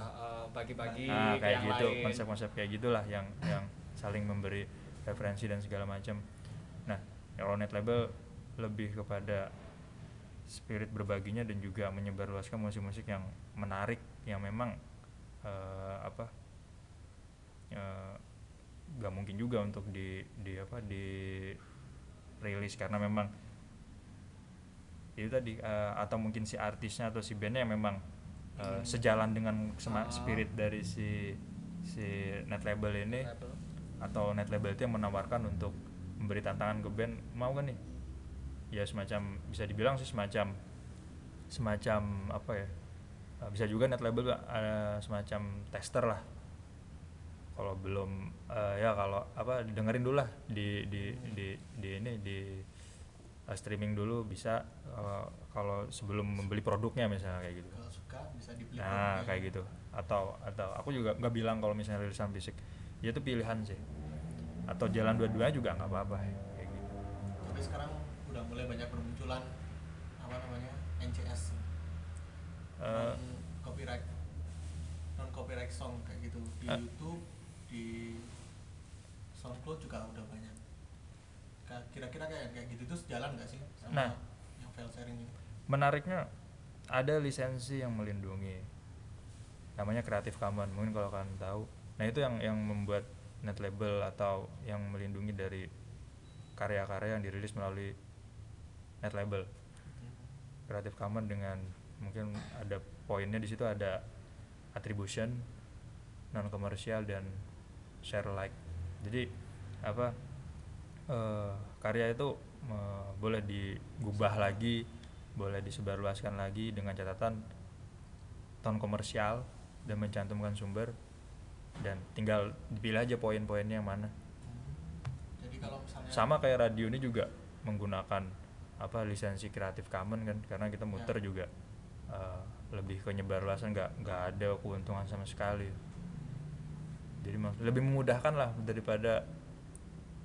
bagi-bagi nah, ke kayak gitu konsep-konsep kayak gitulah yang yang saling memberi referensi dan segala macam nah kalau net label lebih kepada spirit berbaginya dan juga menyebarluaskan musik-musik yang menarik yang memang eh, apa eh, nggak mungkin juga untuk di di apa di rilis karena memang itu tadi eh, atau mungkin si artisnya atau si bandnya yang memang eh, Hmm. sejalan dengan sema- Ah. spirit dari si si net label ini Label. Atau net label itu yang menawarkan untuk memberi tantangan ke band mau kan nih? Ya semacam bisa dibilang sih semacam semacam apa ya? Eh, bisa juga net label ada semacam tester lah. Kalau belum eh, ya kalau apa dengerin dulu lah. Di di di di ini di eh, streaming dulu bisa eh, kalau sebelum membeli produknya misalnya kayak gitu. Kalau suka bisa dibeli nah produknya. kayak gitu. Atau atau aku juga nggak bilang kalau misalnya rilisan fisik ya itu pilihan sih. Atau jalan dua-duanya juga nggak apa-apa kayak gitu. Tapi sekarang udah mulai banyak bermunculan apa namanya NCS Eh, non copyright non copyright song kayak gitu. Di Eh. YouTube di SoundCloud juga udah banyak. Kira-kira kayak kayak gitu tuh sejalan nggak sih sama Nah. yang file sharing ini? Menariknya ada lisensi yang melindungi. Namanya Creative Commons. Mungkin kalau kalian tahu nah itu yang yang membuat net label atau yang melindungi dari karya-karya yang dirilis melalui net label. Creative Commons dengan mungkin ada poinnya di situ ada attribution non komersial dan share like jadi apa eh, karya itu eh, boleh digubah lagi boleh disebarluaskan lagi dengan catatan ton komersial dan mencantumkan sumber dan tinggal dipilih aja poin-poinnya yang mana. Jadi kalau misalnya sama kayak radio ini juga menggunakan apa lisensi Creative Commons kan karena kita muter Ya. juga eh, lebih ke nyebar luasan nggak nggak ada keuntungan sama sekali. Jadi lebih memudahkan lah daripada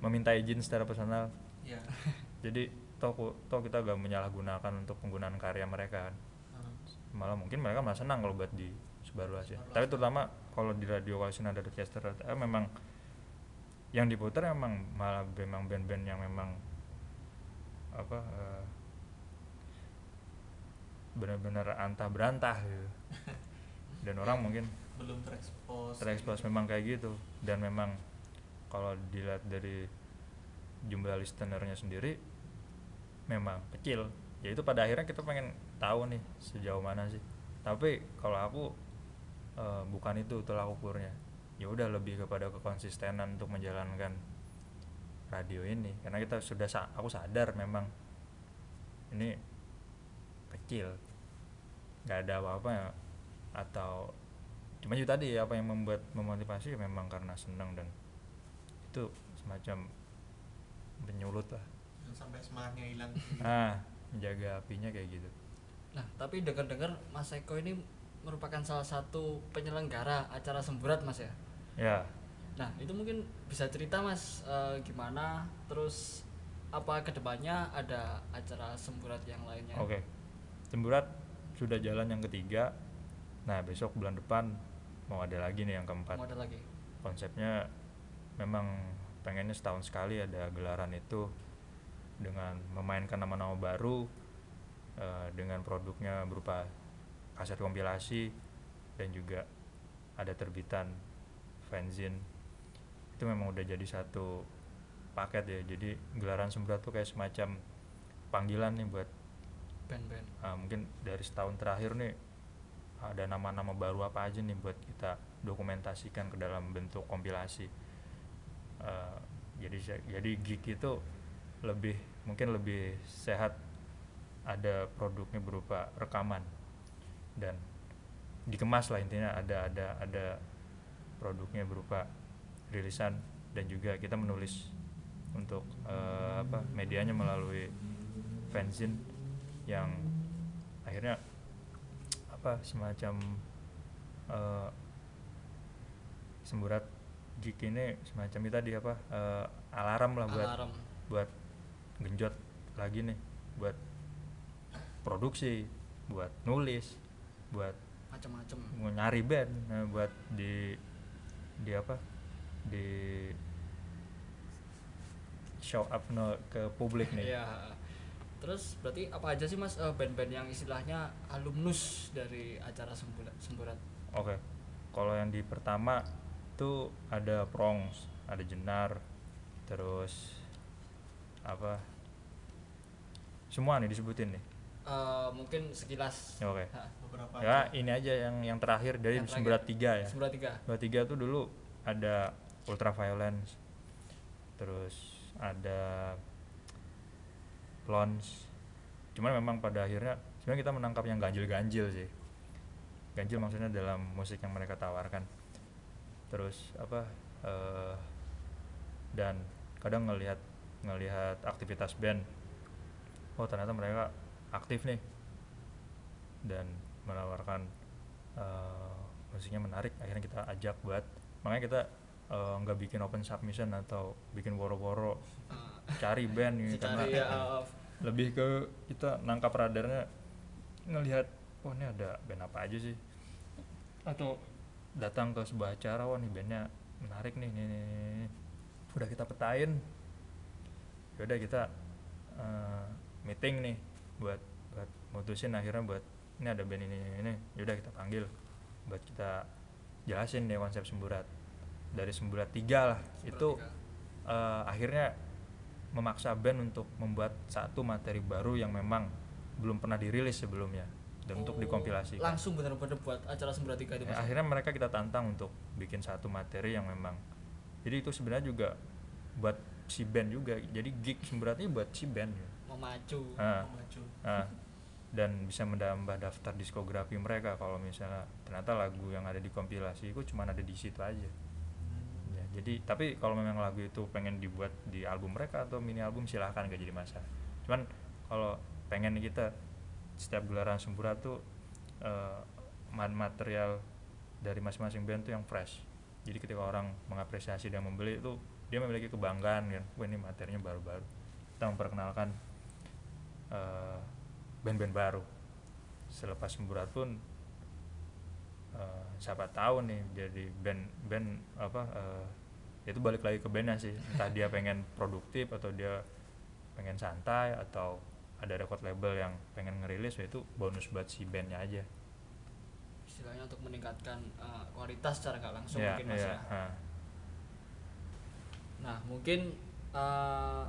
meminta izin secara personal. Ya. Jadi toh ku- toh kita gak menyalahgunakan untuk penggunaan karya mereka kan. Ah, malah mungkin mereka malah senang kalau buat di sebarluasin Sebarluasin. tapi terutama kalau di radio kalau ada orkester eh, memang yang diputar memang malah memang band-band yang memang apa eh, benar-benar antah berantah gitu. Dan orang mungkin belum terekspos. terekspos memang kayak gitu. Dan memang kalau dilihat dari jumlah listenernya sendiri memang kecil. Ya itu pada akhirnya kita pengen tahu nih sejauh mana sih. Tapi kalau aku eh, bukan itu tolak ukurnya. Ya udah lebih kepada kekonsistenan untuk menjalankan radio ini. Karena kita sudah sa- aku sadar memang ini kecil. Nggak ada apa-apa ya. Atau cuma itu tadi apa yang membuat memotivasi ya memang karena senang dan itu semacam penyulut lah. Sampai semangatnya hilang. Ah menjaga apinya kayak gitu. Nah, tapi dengar-dengar Mas Eko ini merupakan salah satu penyelenggara acara semburat, Mas ya. ya Nah, itu mungkin bisa cerita Mas eh, gimana terus apa ke depannya ada acara semburat yang lainnya? oke Temburat sudah jalan yang ketiga nah besok bulan depan mau ada lagi nih yang keempat Mau ada lagi? konsepnya memang pengennya setahun sekali ada gelaran itu dengan memainkan nama-nama baru eh, dengan produknya berupa kaset kompilasi dan juga ada terbitan fanzine. Itu memang udah jadi satu paket ya. Jadi gelaran semburat tuh kayak semacam panggilan nih buat Band-band. ah, mungkin dari setahun terakhir nih ada nama-nama baru apa aja nih buat kita dokumentasikan ke dalam bentuk kompilasi. Eh, jadi jadi gig itu lebih mungkin lebih sehat ada produknya berupa rekaman dan dikemas lah intinya ada ada ada produknya berupa rilisan dan juga kita menulis untuk eh, apa medianya melalui fanzine yang akhirnya apa semacam eh, semburat gig ini semacam itu tadi apa eh, alarm lah buat Alarm. buat genjot lagi nih buat produksi buat nulis buat Macam-macam. mau nyari band nah, buat di di apa di show up no, ke publik nih Iya. Terus berarti apa aja sih Mas eh, band-band yang istilahnya alumnus dari acara semburat? semburat? Oke, kalau yang di pertama tuh ada Prongs, ada Jenar, terus apa? Semua nih disebutin nih. Eh, mungkin sekilas. Ya, Oke. Ha, beberapa Ya aja. ini aja yang yang terakhir dari Yang terakhir. Semberat tiga ya. Semburat tiga. Semberat tiga tuh dulu ada Ultraviolence, terus ada Lons. Cuman memang pada akhirnya sebenarnya kita menangkap yang ganjil-ganjil sih. Ganjil maksudnya dalam musik yang mereka tawarkan. Terus apa? eh, dan kadang ngelihat ngelihat aktivitas band. Oh ternyata mereka aktif nih dan menawarkan musiknya menarik. Akhirnya kita ajak buat makanya kita eh, nggak bikin open submission atau bikin woro-woro Ah, cari band gitu Cari ya, eh, lebih ke kita nangkap radarnya ngelihat wah ini ada band apa aja sih. Atau datang ke sebuah acara wah nih bandnya menarik nih nih, nih, nih, udah kita petain. Yaudah kita eh, meeting nih buat buat mutusin akhirnya buat ini ada band ini ini, ini. yaudah kita panggil buat kita jelasin deh konsep semburat dari semburat tiga lah Semburat itu tiga. eh, akhirnya memaksa band untuk membuat satu materi baru yang memang belum pernah dirilis sebelumnya dan untuk Oh, dikompilasikan. Langsung benar-benar buat acara semburat tiga itu Ya, akhirnya mereka kita tantang untuk bikin satu materi yang memang jadi itu sebenarnya juga buat si band juga jadi gig semberatnya buat si band ya. Memacu. Ah, maju ah. dan bisa menambah daftar diskografi mereka. Kalau misalnya ternyata lagu yang ada di kompilasi itu cuma ada di situ aja. Ya, jadi tapi kalau memang lagu itu pengen dibuat di album mereka atau mini album silahkan gak jadi masalah. Cuman kalau pengen kita setiap gelaran semburat tuh ma- material dari masing-masing band tuh yang fresh. Jadi ketika orang mengapresiasi dan membeli itu dia memiliki kebanggaan kan? Wah ini materinya baru-baru. Kita memperkenalkan eh, band-band baru. Selepas semburat pun eh, siapa tahu nih jadi band band apa eh, itu balik lagi ke bandnya sih. Entah dia pengen produktif atau dia pengen santai atau ada record label yang pengen ngerilis ya itu bonus buat si bandnya aja. Istilahnya untuk meningkatkan eh, kualitas secara nggak langsung Iya, mungkin mas iya, ya. ha. nah mungkin eh,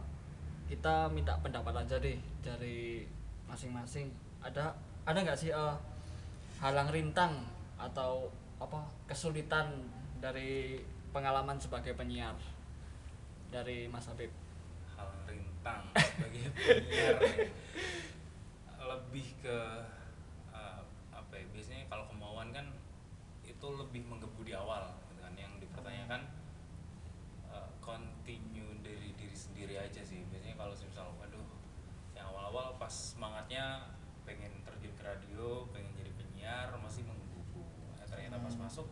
kita minta pendapat aja deh dari masing-masing. Ada ada nggak sih eh, halang rintang atau apa kesulitan dari pengalaman sebagai penyiar dari Mas Habib? Hal rintang bagi penyiar lebih ke uh, apa ya biasanya kalau kemauan kan itu lebih menggebu di awal gitu kan yang dipertanyakan uh, continue dari diri sendiri aja sih biasanya kalau misal waduh yang awal-awal pas semangatnya pengen terjun ke radio pengen jadi penyiar masih menggebu Nah, ternyata pas Hmm. masuk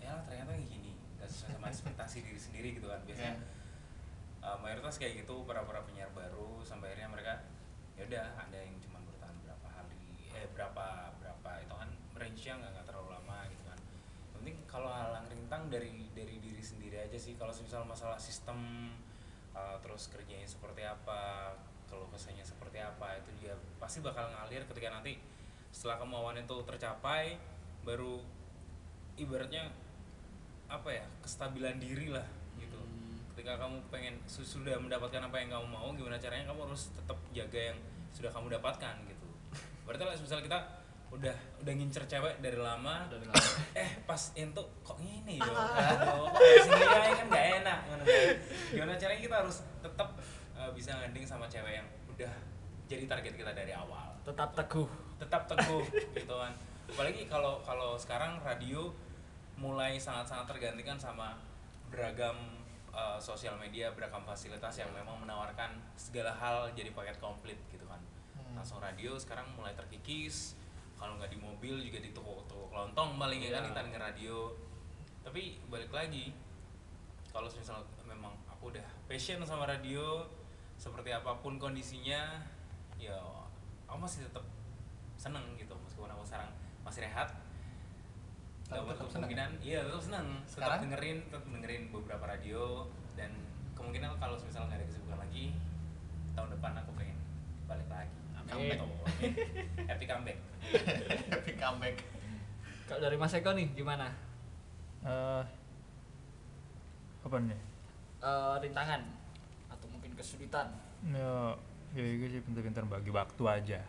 ya ternyata kayak gini gak sesuai sama ekspektasi diri sendiri gitu kan biasanya Ya. uh, mayoritas kayak gitu para para penyiar baru sampai akhirnya mereka ya udah ada yang cuma bertahan berapa hari eh berapa berapa itu kan range nya nggak terlalu lama gitu kan penting kalau halang rintang dari dari diri sendiri aja sih kalau misal masalah sistem uh, terus kerjanya seperti apa kalau kesannya seperti apa itu dia pasti bakal ngalir ketika nanti setelah kemauan itu tercapai baru ibaratnya apa ya kestabilan diri lah. Ketika kamu pengen su- sudah mendapatkan apa yang kamu mau gimana caranya kamu harus tetap jaga yang sudah kamu dapatkan gitu. Berarti lah misalnya kita udah udah ngincer cewek dari lama dari lama. eh pas itu kok ini yo Aduh, kok di sini aja kan gak enak Gimana, gimana caranya kita harus tetap uh, bisa nganding sama cewek yang udah jadi target kita dari awal? Tetap teguh. Tetap teguh gitu kan. Apalagi kalau kalau sekarang radio mulai sangat-sangat tergantikan sama beragam uh, sosial media beragam fasilitas yang memang menawarkan segala hal jadi paket komplit gitu kan Hmm. langsung radio sekarang mulai terkikis kalau nggak di mobil juga di toko-toko kelontong paling ya kan Iya. kita denger radio tapi balik lagi kalau misalnya memang aku udah passion sama radio seperti apa pun kondisinya ya aku masih tetap seneng gitu meskipun aku sekarang masih rehat Tetap- tetap seneng. kemungkinan iya tetap seneng. Tetap dengerin tetap dengerin beberapa radio. Dan kemungkinan kalau misalnya nggak ada kesibukan lagi tahun depan aku pengen balik lagi. Amin. Gitu, amin. happy comeback. Happy comeback. kalau dari Mas Eko nih gimana? Eh, apa nih? Eh, rintangan atau mungkin kesulitan? Ya ya itu sih pintar-pintar bagi waktu aja.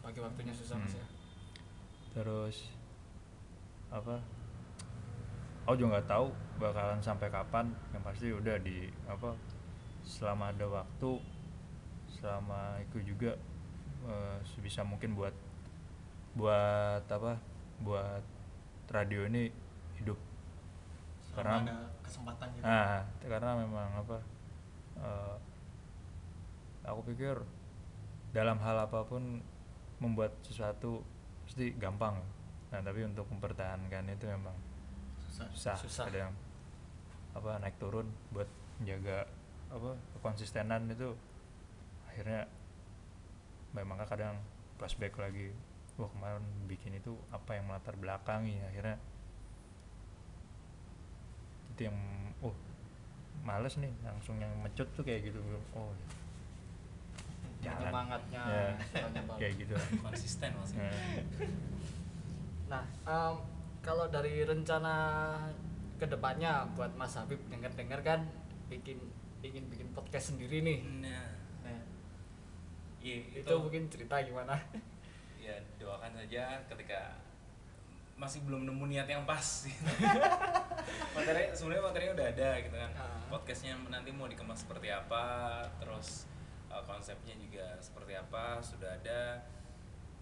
Bagi waktunya susah mas Hmm. ya? Terus apa aku juga nggak tahu bakalan sampai kapan yang pasti udah di apa selama ada waktu selama itu juga eh, sebisa mungkin buat buat apa buat radio ini hidup Karena Karena- ada kesempatan gitu. Nah, karena memang apa? eh, aku pikir dalam hal apa pun membuat sesuatu pasti gampang. Nah, tapi untuk mempertahankan itu memang Susah. susah. Susah. Ada yang apa naik turun buat menjaga apa konsistenan itu akhirnya memang kadang flashback lagi wah kemarin bikin itu apa yang melatar belakangi akhirnya itu yang oh males nih langsung yang mecut tuh kayak gitu oh jangan Penyemangatnya ya, istilahnya, Bang. kayak gitu konsisten maksudnya Nah, em, kalau dari rencana ke depannya buat Mas Habib denger-denger kan bikin ingin bikin podcast sendiri nih. nah Nah, iya itu, itu, mungkin cerita gimana? ya doakan saja ketika masih belum nemu niat yang pas materi sebenarnya materinya udah ada gitu kan Ah. podcastnya nanti mau dikemas seperti apa terus uh, konsepnya juga seperti apa sudah ada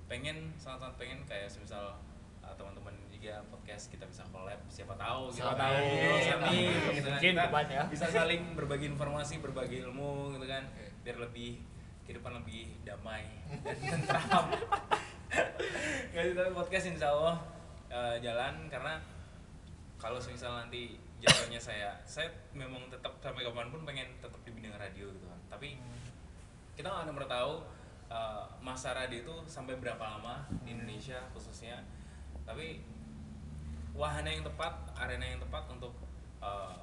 pengen sangat-sangat pengen kayak misal uh, teman-teman juga podcast kita bisa collab siapa tahu Siapa kan. tahu. Iya, amin, gitu kan. Kita ya. bisa saling berbagi informasi berbagi ilmu gitu kan biar lebih kehidupan lebih damai dan tentram nggak sih tapi podcast insya Allah eh, jalan karena kalau misal nanti jatuhnya saya saya memang tetap sampai kapan pun pengen tetap di bidang radio gitu kan tapi kita nggak pernah tahu eh, masa radio itu sampai berapa lama di Indonesia khususnya tapi wahana yang tepat arena yang tepat untuk eh,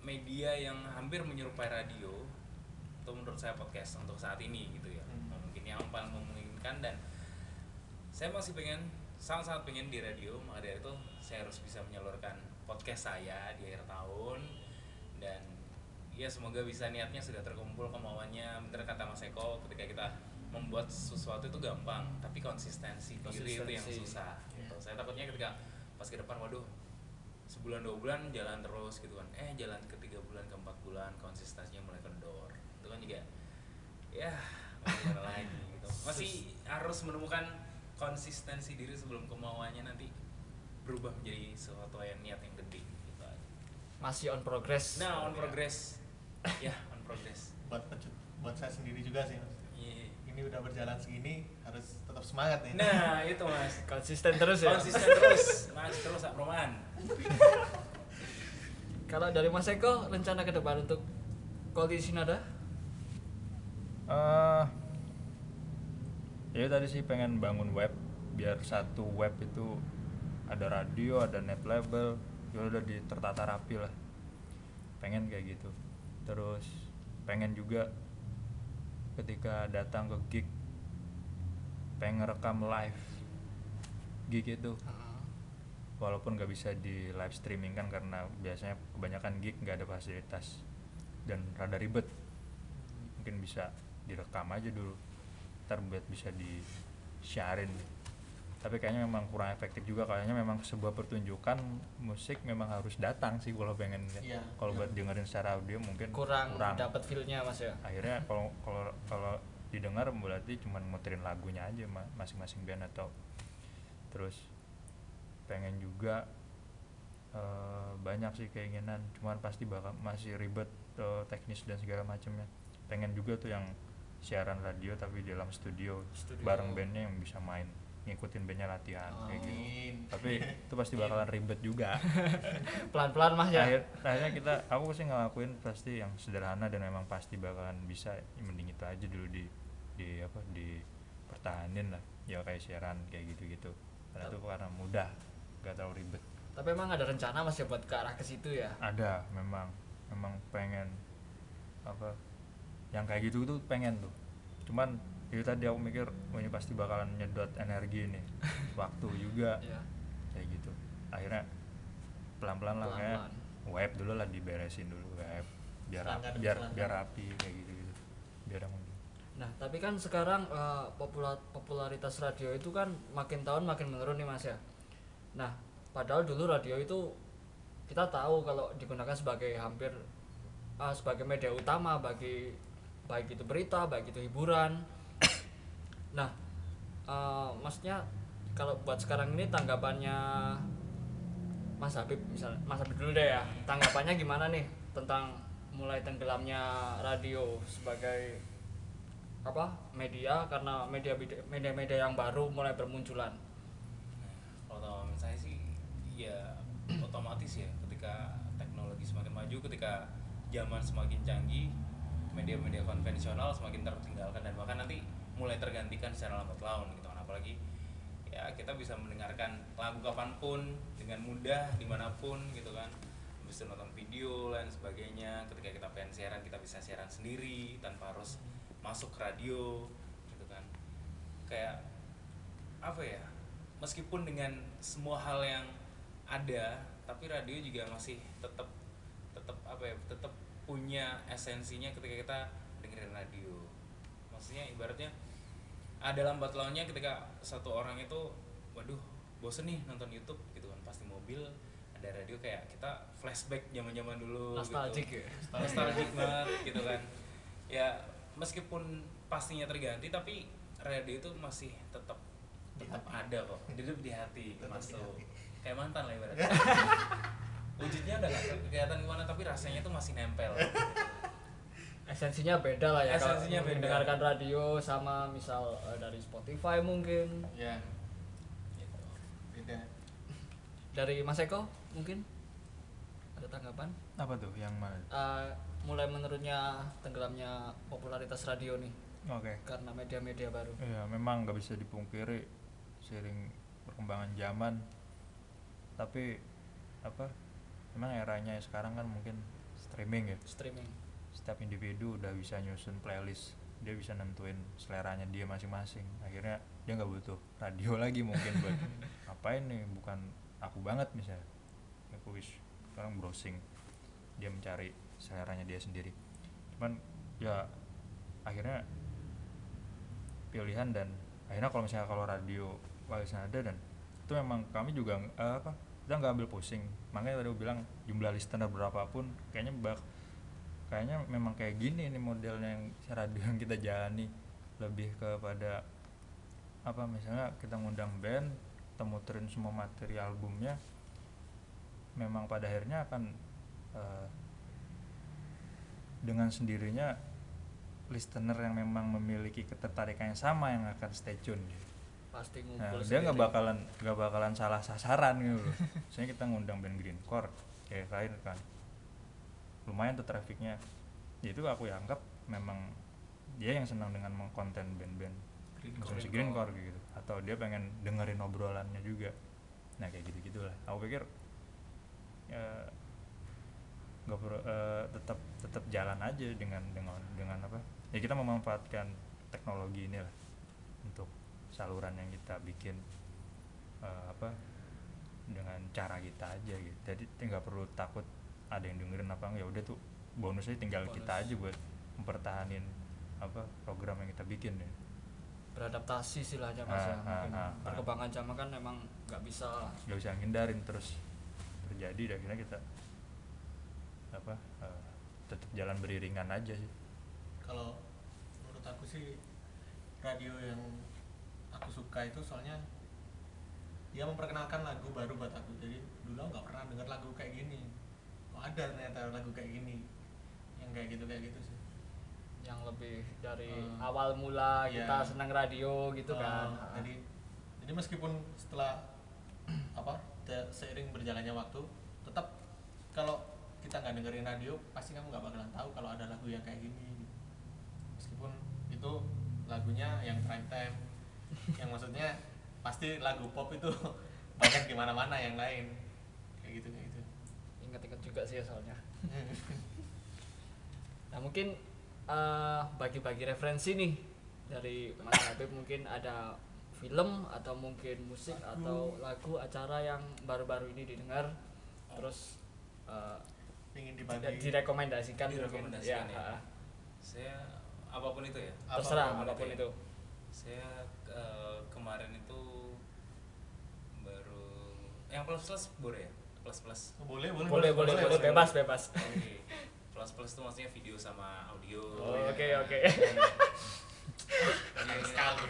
media yang hampir menyerupai radio itu menurut saya podcast untuk saat ini gitu ya Hmm. mungkin yang paling memungkinkan dan saya masih pengen sangat-sangat pengen di radio maka dari itu saya harus bisa menyalurkan podcast saya di akhir tahun dan ya semoga bisa niatnya sudah terkumpul kemauannya bener kata Mas Eko ketika kita membuat sesuatu itu gampang tapi konsistensi diri itu yang Konsistensi. susah. Saya takutnya ketika pas ke depan waduh sebulan dua bulan jalan terus gitu kan eh jalan ke tiga bulan ke empat bulan konsistensinya mulai kendor itu kan juga ya gimana lagi gitu masih harus menemukan konsistensi diri sebelum kemauannya nanti berubah menjadi sesuatu yang niat yang gede gitu aja. Masih on progress. nah on progress ya on progress buat buat saya sendiri juga sih mas. Ini udah berjalan segini harus tetap semangat nih nah itu mas. Konsisten terus ya. konsisten terus. Mas terus Roman. Kalau dari Mas Eko rencana ke depan untuk kondisi nada? eh ya tadi sih pengen bangun web biar satu web itu ada radio ada net label ya udah di tertata rapi lah. Pengen kayak gitu. Terus pengen juga ketika datang ke gig pengen rekam live gig itu. Walaupun nggak bisa di live streaming kan karena biasanya kebanyakan gig nggak ada fasilitas dan rada ribet. Mungkin bisa direkam aja dulu ntar buat bisa di sharein tapi kayaknya memang kurang efektif juga kayaknya memang sebuah pertunjukan musik memang harus datang sih kalau pengen Iya. kalau buat dengerin secara audio mungkin Kurang, dapat feel-nya Mas ya. akhirnya kalau kalau kalau didengar berarti cuma muterin lagunya aja ma- masing-masing band atau terus pengen juga eh, banyak sih keinginan cuman pasti bakal masih ribet eh, teknis dan segala macamnya pengen juga tuh yang siaran radio tapi di dalam studio, Studio. bareng bandnya yang bisa main ngikutin bandnya latihan kayak gitu. Tapi itu pasti bakalan ribet juga. Pelan-pelan Mas ya. Akhir, akhirnya kita aku sih ngelakuin pasti yang sederhana dan memang pasti bakalan bisa ya mending itu aja dulu di di apa di pertahanin lah. Ya kayak siaran kayak gitu gitu karena itu karena mudah gak terlalu ribet. Tapi emang ada rencana Mas ya buat ke arah ke situ ya. ada memang. Memang pengen apa yang kayak gitu tuh pengen tuh. Cuman itu tadi aku mikir oh ini pasti bakalan nyedot energi nih waktu juga Ya. kayak gitu akhirnya pelan-pelan lah kayak web dulu lah diberesin dulu web biar Selangkah demi biar selangkah. biar rapi kayak gitu gitu biar yang Nah, tapi kan sekarang eh, popula- popularitas radio itu kan makin tahun makin menurun nih Mas ya. Nah, padahal dulu radio itu kita tahu kalau digunakan sebagai hampir eh, sebagai media utama bagi baik itu berita, baik itu hiburan. Nah, eh, maksudnya kalau buat sekarang ini tanggapannya Mas Habib misalnya Mas Habib dulu deh ya. Tanggapannya gimana nih tentang mulai tenggelamnya radio sebagai apa media? Karena media media media yang baru mulai bermunculan. Kalau tahu saya sih ya otomatis ya ketika teknologi semakin maju ketika zaman semakin canggih media-media konvensional semakin tertinggalkan dan bahkan nanti mulai tergantikan secara lambat laun gitu kan. Apalagi ya kita bisa mendengarkan lagu kapan pun dengan mudah di mana pun gitu kan. Bisa nonton video dan sebagainya. Ketika kita pengen siaran kita bisa siaran sendiri tanpa harus masuk ke radio gitu kan. Kayak apa ya meskipun dengan semua hal yang ada tapi radio juga masih tetap tetap apa ya tetap punya esensinya ketika kita dengerin radio. Maksudnya ibaratnya ada lambat launnya ketika satu orang itu waduh bosen nih nonton YouTube gitu kan. Pasti mobil ada radio kayak kita flashback zaman zaman dulu Nostalgic gitu. ya? nostalgic banget gitu kan. Ya meskipun pastinya terganti tapi radio itu masih tetap tetap ada kok. Hidup di hati Tetap mas di tuh hati. kayak mantan lah ibaratnya. Wujudnya udah gak kelihatan gimana tapi rasanya tuh masih nempel esensinya beda lah ya kalau Esensinya beda. mendengarkan radio sama misal eh, dari Spotify mungkin ya gitu. beda dari Mas Eko mungkin ada tanggapan apa tuh yang mana Eh, mulai menurunnya tenggelamnya popularitas radio nih oke karena media-media baru Iya, memang nggak bisa dipungkiri seiring perkembangan zaman. Tapi apa? Memang eranya sekarang kan mungkin streaming ya. streaming Setiap individu udah bisa nyusun playlist. Dia bisa nentuin seleranya dia masing-masing. Akhirnya dia nggak butuh radio lagi mungkin buat ngapain nih? Bukan aku banget misalnya. Aku wis sekarang browsing. Dia mencari seleranya dia sendiri. Cuman ya akhirnya pilihan dan akhirnya kalau misalnya kalau radio warisan ada dan itu memang kami juga eh, apa kita nggak ambil pusing makanya tadi aku bilang jumlah listener berapapun kayaknya bak kayaknya memang kayak gini nih modelnya yang radio yang kita jalani. Lebih kepada apa misalnya kita ngundang band kita muterin semua materi albumnya memang pada akhirnya akan eh, dengan sendirinya listener yang memang memiliki ketertarikan yang sama yang akan stay tune. Pasti Nah, ngumpul dia nggak bakalan nggak bakalan salah sasaran gitu. Misalnya kita ngundang band greencore kayak lain kan, lumayan tuh trafficnya. Ya itu aku ya anggap memang dia yang senang dengan mengkonten band-band musik greencore gitu, atau dia pengen dengerin obrolannya juga. Nah kayak gitu gitulah. Aku pikir ya nggak perlu eh, tetap tetap jalan aja dengan dengan dengan apa? Ya kita memanfaatkan teknologi ini lah untuk saluran yang kita bikin eh, apa dengan cara kita aja gitu jadi nggak perlu takut ada yang dengerin apa enggak ya udah tuh bonusnya tinggal kita Bonus. aja buat mempertahanin apa program yang kita bikin ya beradaptasi istilahnya mas ya Ah, mungkin. ah, ah. perkembangan zaman kan memang nggak bisa nggak bisa ngindarin terus terjadi dan akhirnya kita apa eh, tetap jalan beriringan aja sih. Kalau menurut aku sih radio yang aku suka itu soalnya dia memperkenalkan lagu baru buat aku. Jadi dulu nggak pernah dengar lagu kayak gini oh ada ternyata lagu kayak gini. Yang kayak gitu kayak gitu sih. Yang lebih dari Hmm. awal mula Iya. kita senang radio gitu Oh, kan. jadi jadi meskipun setelah apa seiring berjalannya waktu tetap kalau kita nggak dengerin radio pasti kamu nggak bakalan tahu kalau ada lagu yang kayak gini meskipun itu lagunya yang prime time. Yang maksudnya pasti lagu pop itu banyak di mana-mana yang lain kayak gitu kayak gitu ingat-ingat juga sih ya soalnya. Nah mungkin eh, bagi-bagi referensi nih dari Mas Habib mungkin ada film atau mungkin musik atau lagu acara yang baru-baru ini didengar terus eh, ingin dibagi. direkomendasikan mungkin. Direkomendasikan ya. ha, saya apa pun itu ya. Terserah Apa pun apa pun itu ya. itu. Saya eh, kemarin itu baru yang plus plus boleh ya plus plus. Boleh boleh boleh boleh boleh, boleh boleh. bebas bebas. Oke plus plus itu maksudnya video sama audio. Oh, oke oke. Sayang sekali.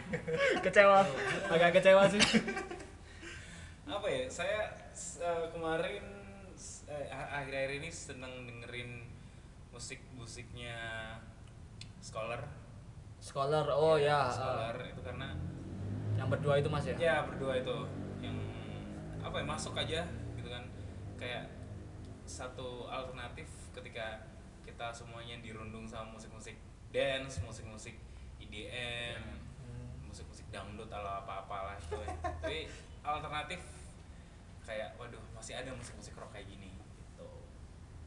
Kecewa. Agak kecewa sih. Apa ya saya eh, kemarin eh, a- akhir-akhir ini seneng dengerin musik musiknya scholar. Scholar oh ya scholar eh, itu karena yang berdua itu mas ya? Ya berdua itu. Yang apa ya masuk aja kayak satu alternatif ketika kita semuanya dirundung sama musik-musik dance musik-musik IDM musik-musik dangdut atau apa-apalah itu ya. tapi alternatif kayak waduh masih ada musik-musik rock kayak gini gitu.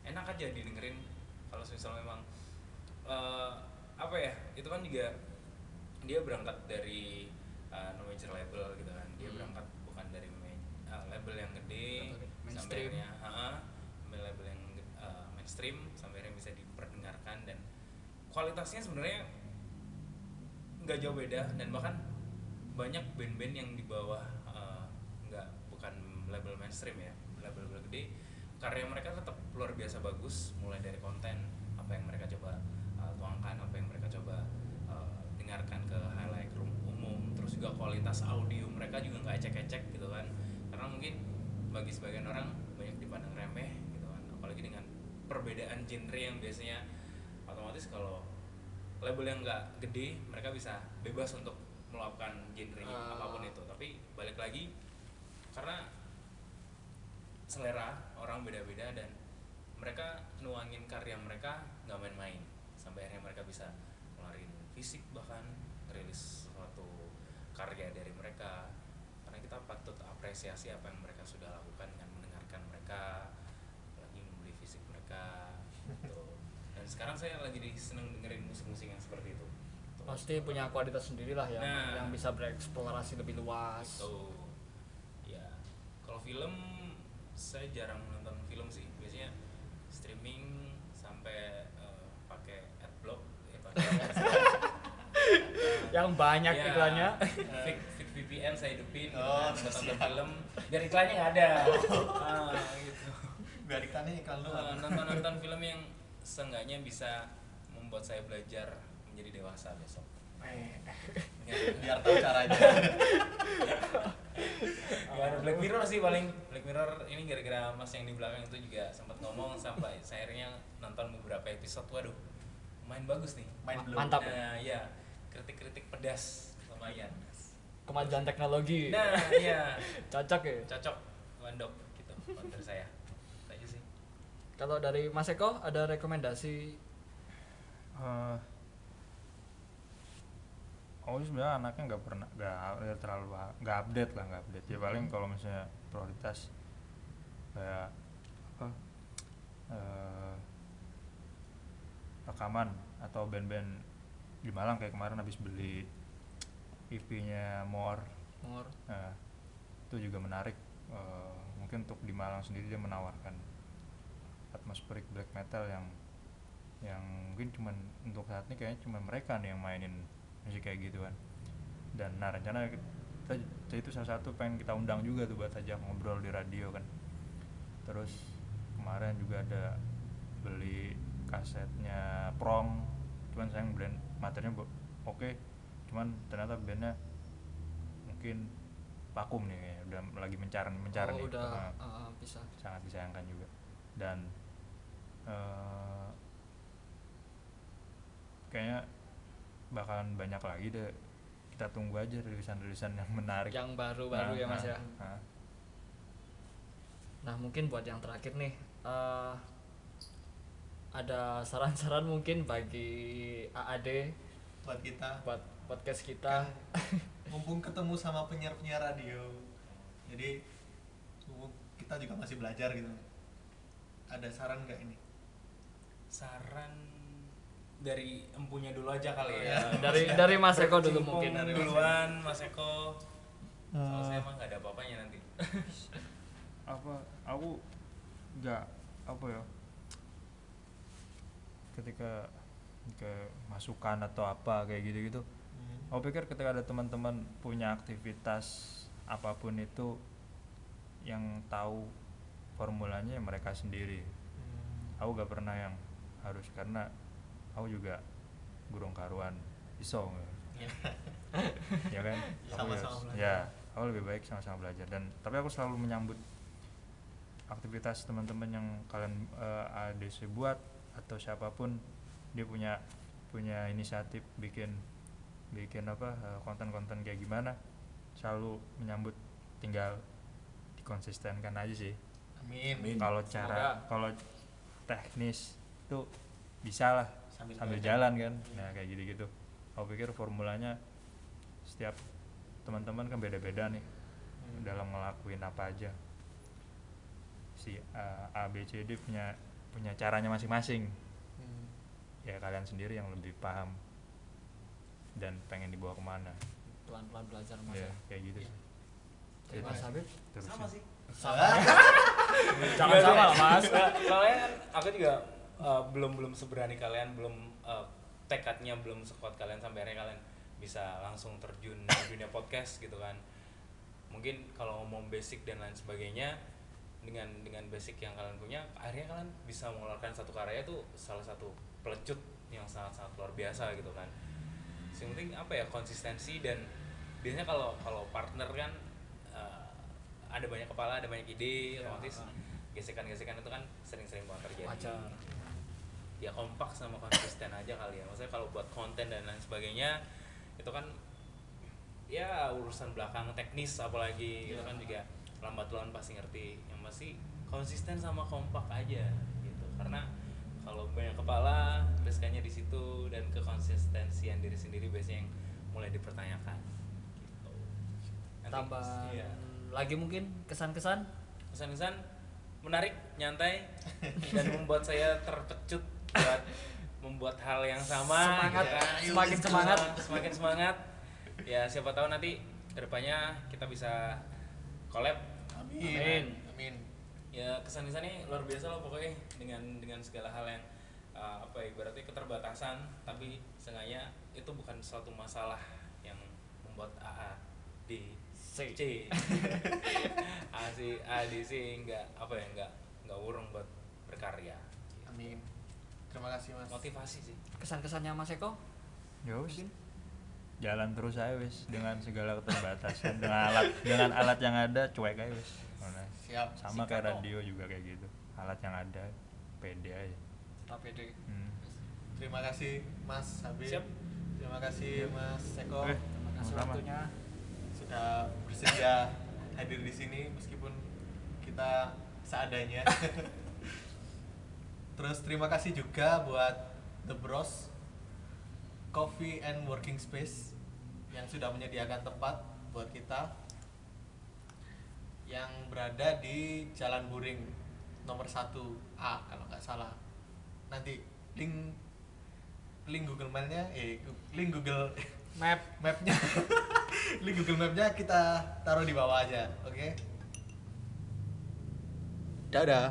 Enak aja didengerin kalau misal memang eh, apa ya itu kan juga dia berangkat dari uh, no major label gitu kan. Dia Hmm. berangkat bukan dari uh, label yang gede Label sampai mainstream. akhirnya uh, label yang uh, mainstream sampai akhirnya bisa diperdengarkan dan kualitasnya sebenarnya nggak jauh beda dan bahkan banyak band-band yang di bawah uh, nggak bukan label mainstream ya label-label gede karya mereka tetap luar biasa bagus mulai dari konten apa yang mereka coba uh, tuangkan apa yang mereka coba uh, dengarkan ke highlight room umum terus juga kualitas audio mereka juga nggak ecek-ecek gitu kan karena mungkin bagi sebagian orang banyak dipandang remeh gitu kan. Apalagi dengan perbedaan genre yang biasanya otomatis kalau label yang nggak gede mereka bisa bebas untuk melakukan genre Ah. apa pun itu. Tapi balik lagi karena selera orang beda-beda dan mereka nuangin karya mereka nggak main-main. Sampai akhirnya mereka bisa ngeluarin fisik bahkan rilis suatu karya dari mereka kita patut apresiasi apa yang mereka sudah lakukan dengan mendengarkan mereka lagi membeli fisik mereka gitu. dan sekarang saya lagi seneng dengerin musik-musik yang seperti itu Tuh. pasti punya kualitas sendiri lah yang Nah. yang bisa bereksplorasi lebih luas Gitu. Ya, kalau film saya jarang nonton film sih. Biasanya streaming sampai eh, pakai adblock ya pakai yang banyak Ya, iklannya VPN saya hidupin gitu Oh, buat nonton film. Biar iklannya nggak ada. Ah, gitu. biar iklannya iklan Eh, doang. nonton-nonton film yang seenggaknya bisa membuat saya belajar menjadi dewasa besok. Ya. biar tahu caranya. Ya, ada Black Mirror sih paling. Black Mirror ini gara-gara mas yang di belakang itu juga sempat ngomong sampai saya akhirnya nonton beberapa episode. Waduh main bagus nih. Main mantap. nah ya kritik-kritik pedas lumayan kemajuan teknologi. Nah iya. Cocok ya? Cocok. Landok gitu dari saya. Itu aja sih. Kalau dari Mas Eko ada rekomendasi? Eh, aku sih sebenarnya anaknya nggak pernah nggak terlalu nggak update lah nggak update. Ya paling kalau misalnya prioritas kayak apa eh, rekaman atau band-band di Malang kayak kemarin habis beli EP-nya More Mor Nah, itu juga menarik. Eh, mungkin untuk di Malang sendiri dia menawarkan atmosferik black metal yang yang mungkin cuman untuk saat ini kayaknya cuma mereka nih yang mainin musik kayak gitu kan. Dan nah rencana kita, kita itu salah satu pengen kita undang juga tuh buat ajak ngobrol di radio kan. Terus kemarin juga ada beli kasetnya Prong, cuman sayang brand materinya oke, cuman ternyata bandnya mungkin vakum nih kayaknya, udah lagi mencar mencar oh, nih. udah Nah, uh, bisa. Sangat disayangkan juga. Dan eh, kayaknya bakalan banyak lagi deh. Kita tunggu aja rilisan-rilisan yang menarik. Yang baru-baru Nah, ya Mas nah, ya nah. Nah mungkin buat yang terakhir nih eh, ada saran-saran mungkin bagi AAD buat kita. Buat podcast kita. mumpung ketemu sama penyiar-penyiar radio. Jadi mumpung kita juga masih belajar gitu. Ada saran nggak ini? Saran dari empunya dulu aja kali ya. Ya, dari dari Mas Eko dulu mungkin. Dari duluan Mas Eko. Soalnya Eh, saya emang nggak ada apa-apanya nanti. Apa? Aku nggak apa ya? Ketika ke masukan atau apa kayak gitu-gitu Hmm. Aku pikir ketika ada teman-teman punya aktivitas apa pun itu yang tahu formulanya ya mereka sendiri. Hmm. aku gak pernah yang harus karena aku juga gurung karuan. Iso ya kan? Aku Sama-sama ya- belajar. ya aku lebih baik sama-sama belajar. Dan tapi aku selalu menyambut aktivitas teman-teman yang kalian eh, ADC buat atau siapa pun dia punya punya inisiatif bikin bikin apa eh, konten-konten kayak gimana selalu menyambut tinggal dikonsistenkan aja sih. Amin. Kalau cara kalau teknis itu bisa lah Sambil sambil, belajar. jalan kan. Nah kayak gitu gitu aku pikir formulanya setiap teman-teman kan beda-beda nih. Hmm. dalam ngelakuin apa aja. Si uh, A B C D punya punya caranya masing-masing. Hmm. ya kalian sendiri yang lebih paham dan pengen dibawa ke mana Pelan-pelan belajar Mas ya ya. kayak gitu Iya. sih Dari Itu Mas sih. Habib Terus sama sih. sama. Jangan sama lah Mas. Soalnya kan aku juga uh, belum belum seberani kalian belum uh, tekadnya belum sekuat kalian sampai akhirnya kalian bisa langsung terjun di dunia podcast gitu kan mungkin kalau ngomong basic dan lain sebagainya dengan dengan basic yang kalian punya akhirnya kalian bisa mengeluarkan satu karya itu salah satu pelecut yang sangat sangat luar biasa gitu kan yang penting apa ya konsistensi dan biasanya kalau kalau partner kan uh, ada banyak kepala ada banyak ide Ya. otomatis gesekan-gesekan itu kan sering-sering banget terjadi. Wajar. ya kompak sama konsisten aja kali ya. Maksudnya kalau buat konten dan lain sebagainya itu kan ya urusan belakang teknis apalagi itu kan juga lambat laun pasti ngerti. Yang pasti konsisten sama kompak aja gitu. Karena kalau banyak kepala riskanya di situ dan kekonsistensian diri sendiri biasanya yang mulai dipertanyakan gitu Nanti- tambahan iya. lagi mungkin kesan-kesan kesan-kesan menarik nyantai dan membuat saya terpecut buat membuat hal yang sama Semangat, gitu kan. semakin semangat. semakin semangat ya siapa tahu nanti ke depannya kita bisa collab Amin. Amin. ya kesan kesannya luar biasa loh pokoknya dengan dengan segala hal yang uh, apa ya berarti keterbatasan tapi seenggaknya itu bukan suatu masalah yang membuat AA di C. C A si A di C nggak apa ya nggak nggak urung buat berkarya Amin. Terima kasih Mas. motivasi sih kesan-kesannya Mas Eko ya wis jalan terus aja wis dengan segala keterbatasan dengan alat dengan alat yang ada cuek aja wis Mana. Siap. sama kayak kok. radio juga kayak gitu alat yang ada pede aja tetap pede hmm. Terima kasih Mas Habib. Siap. Terima kasih Mas Eko Oke. terima kasih Sama-sama. waktunya sudah bersedia hadir di sini meskipun kita seadanya. Terus terima kasih juga buat The Bros Coffee and Working Space yang sudah menyediakan tempat buat kita yang berada di Jalan Buring nomor 1A kalau nggak salah. Nanti link link Google Map-nya eh link Google map. Mapnya. Link Google Mapnya kita taruh di bawah aja oke? Dadah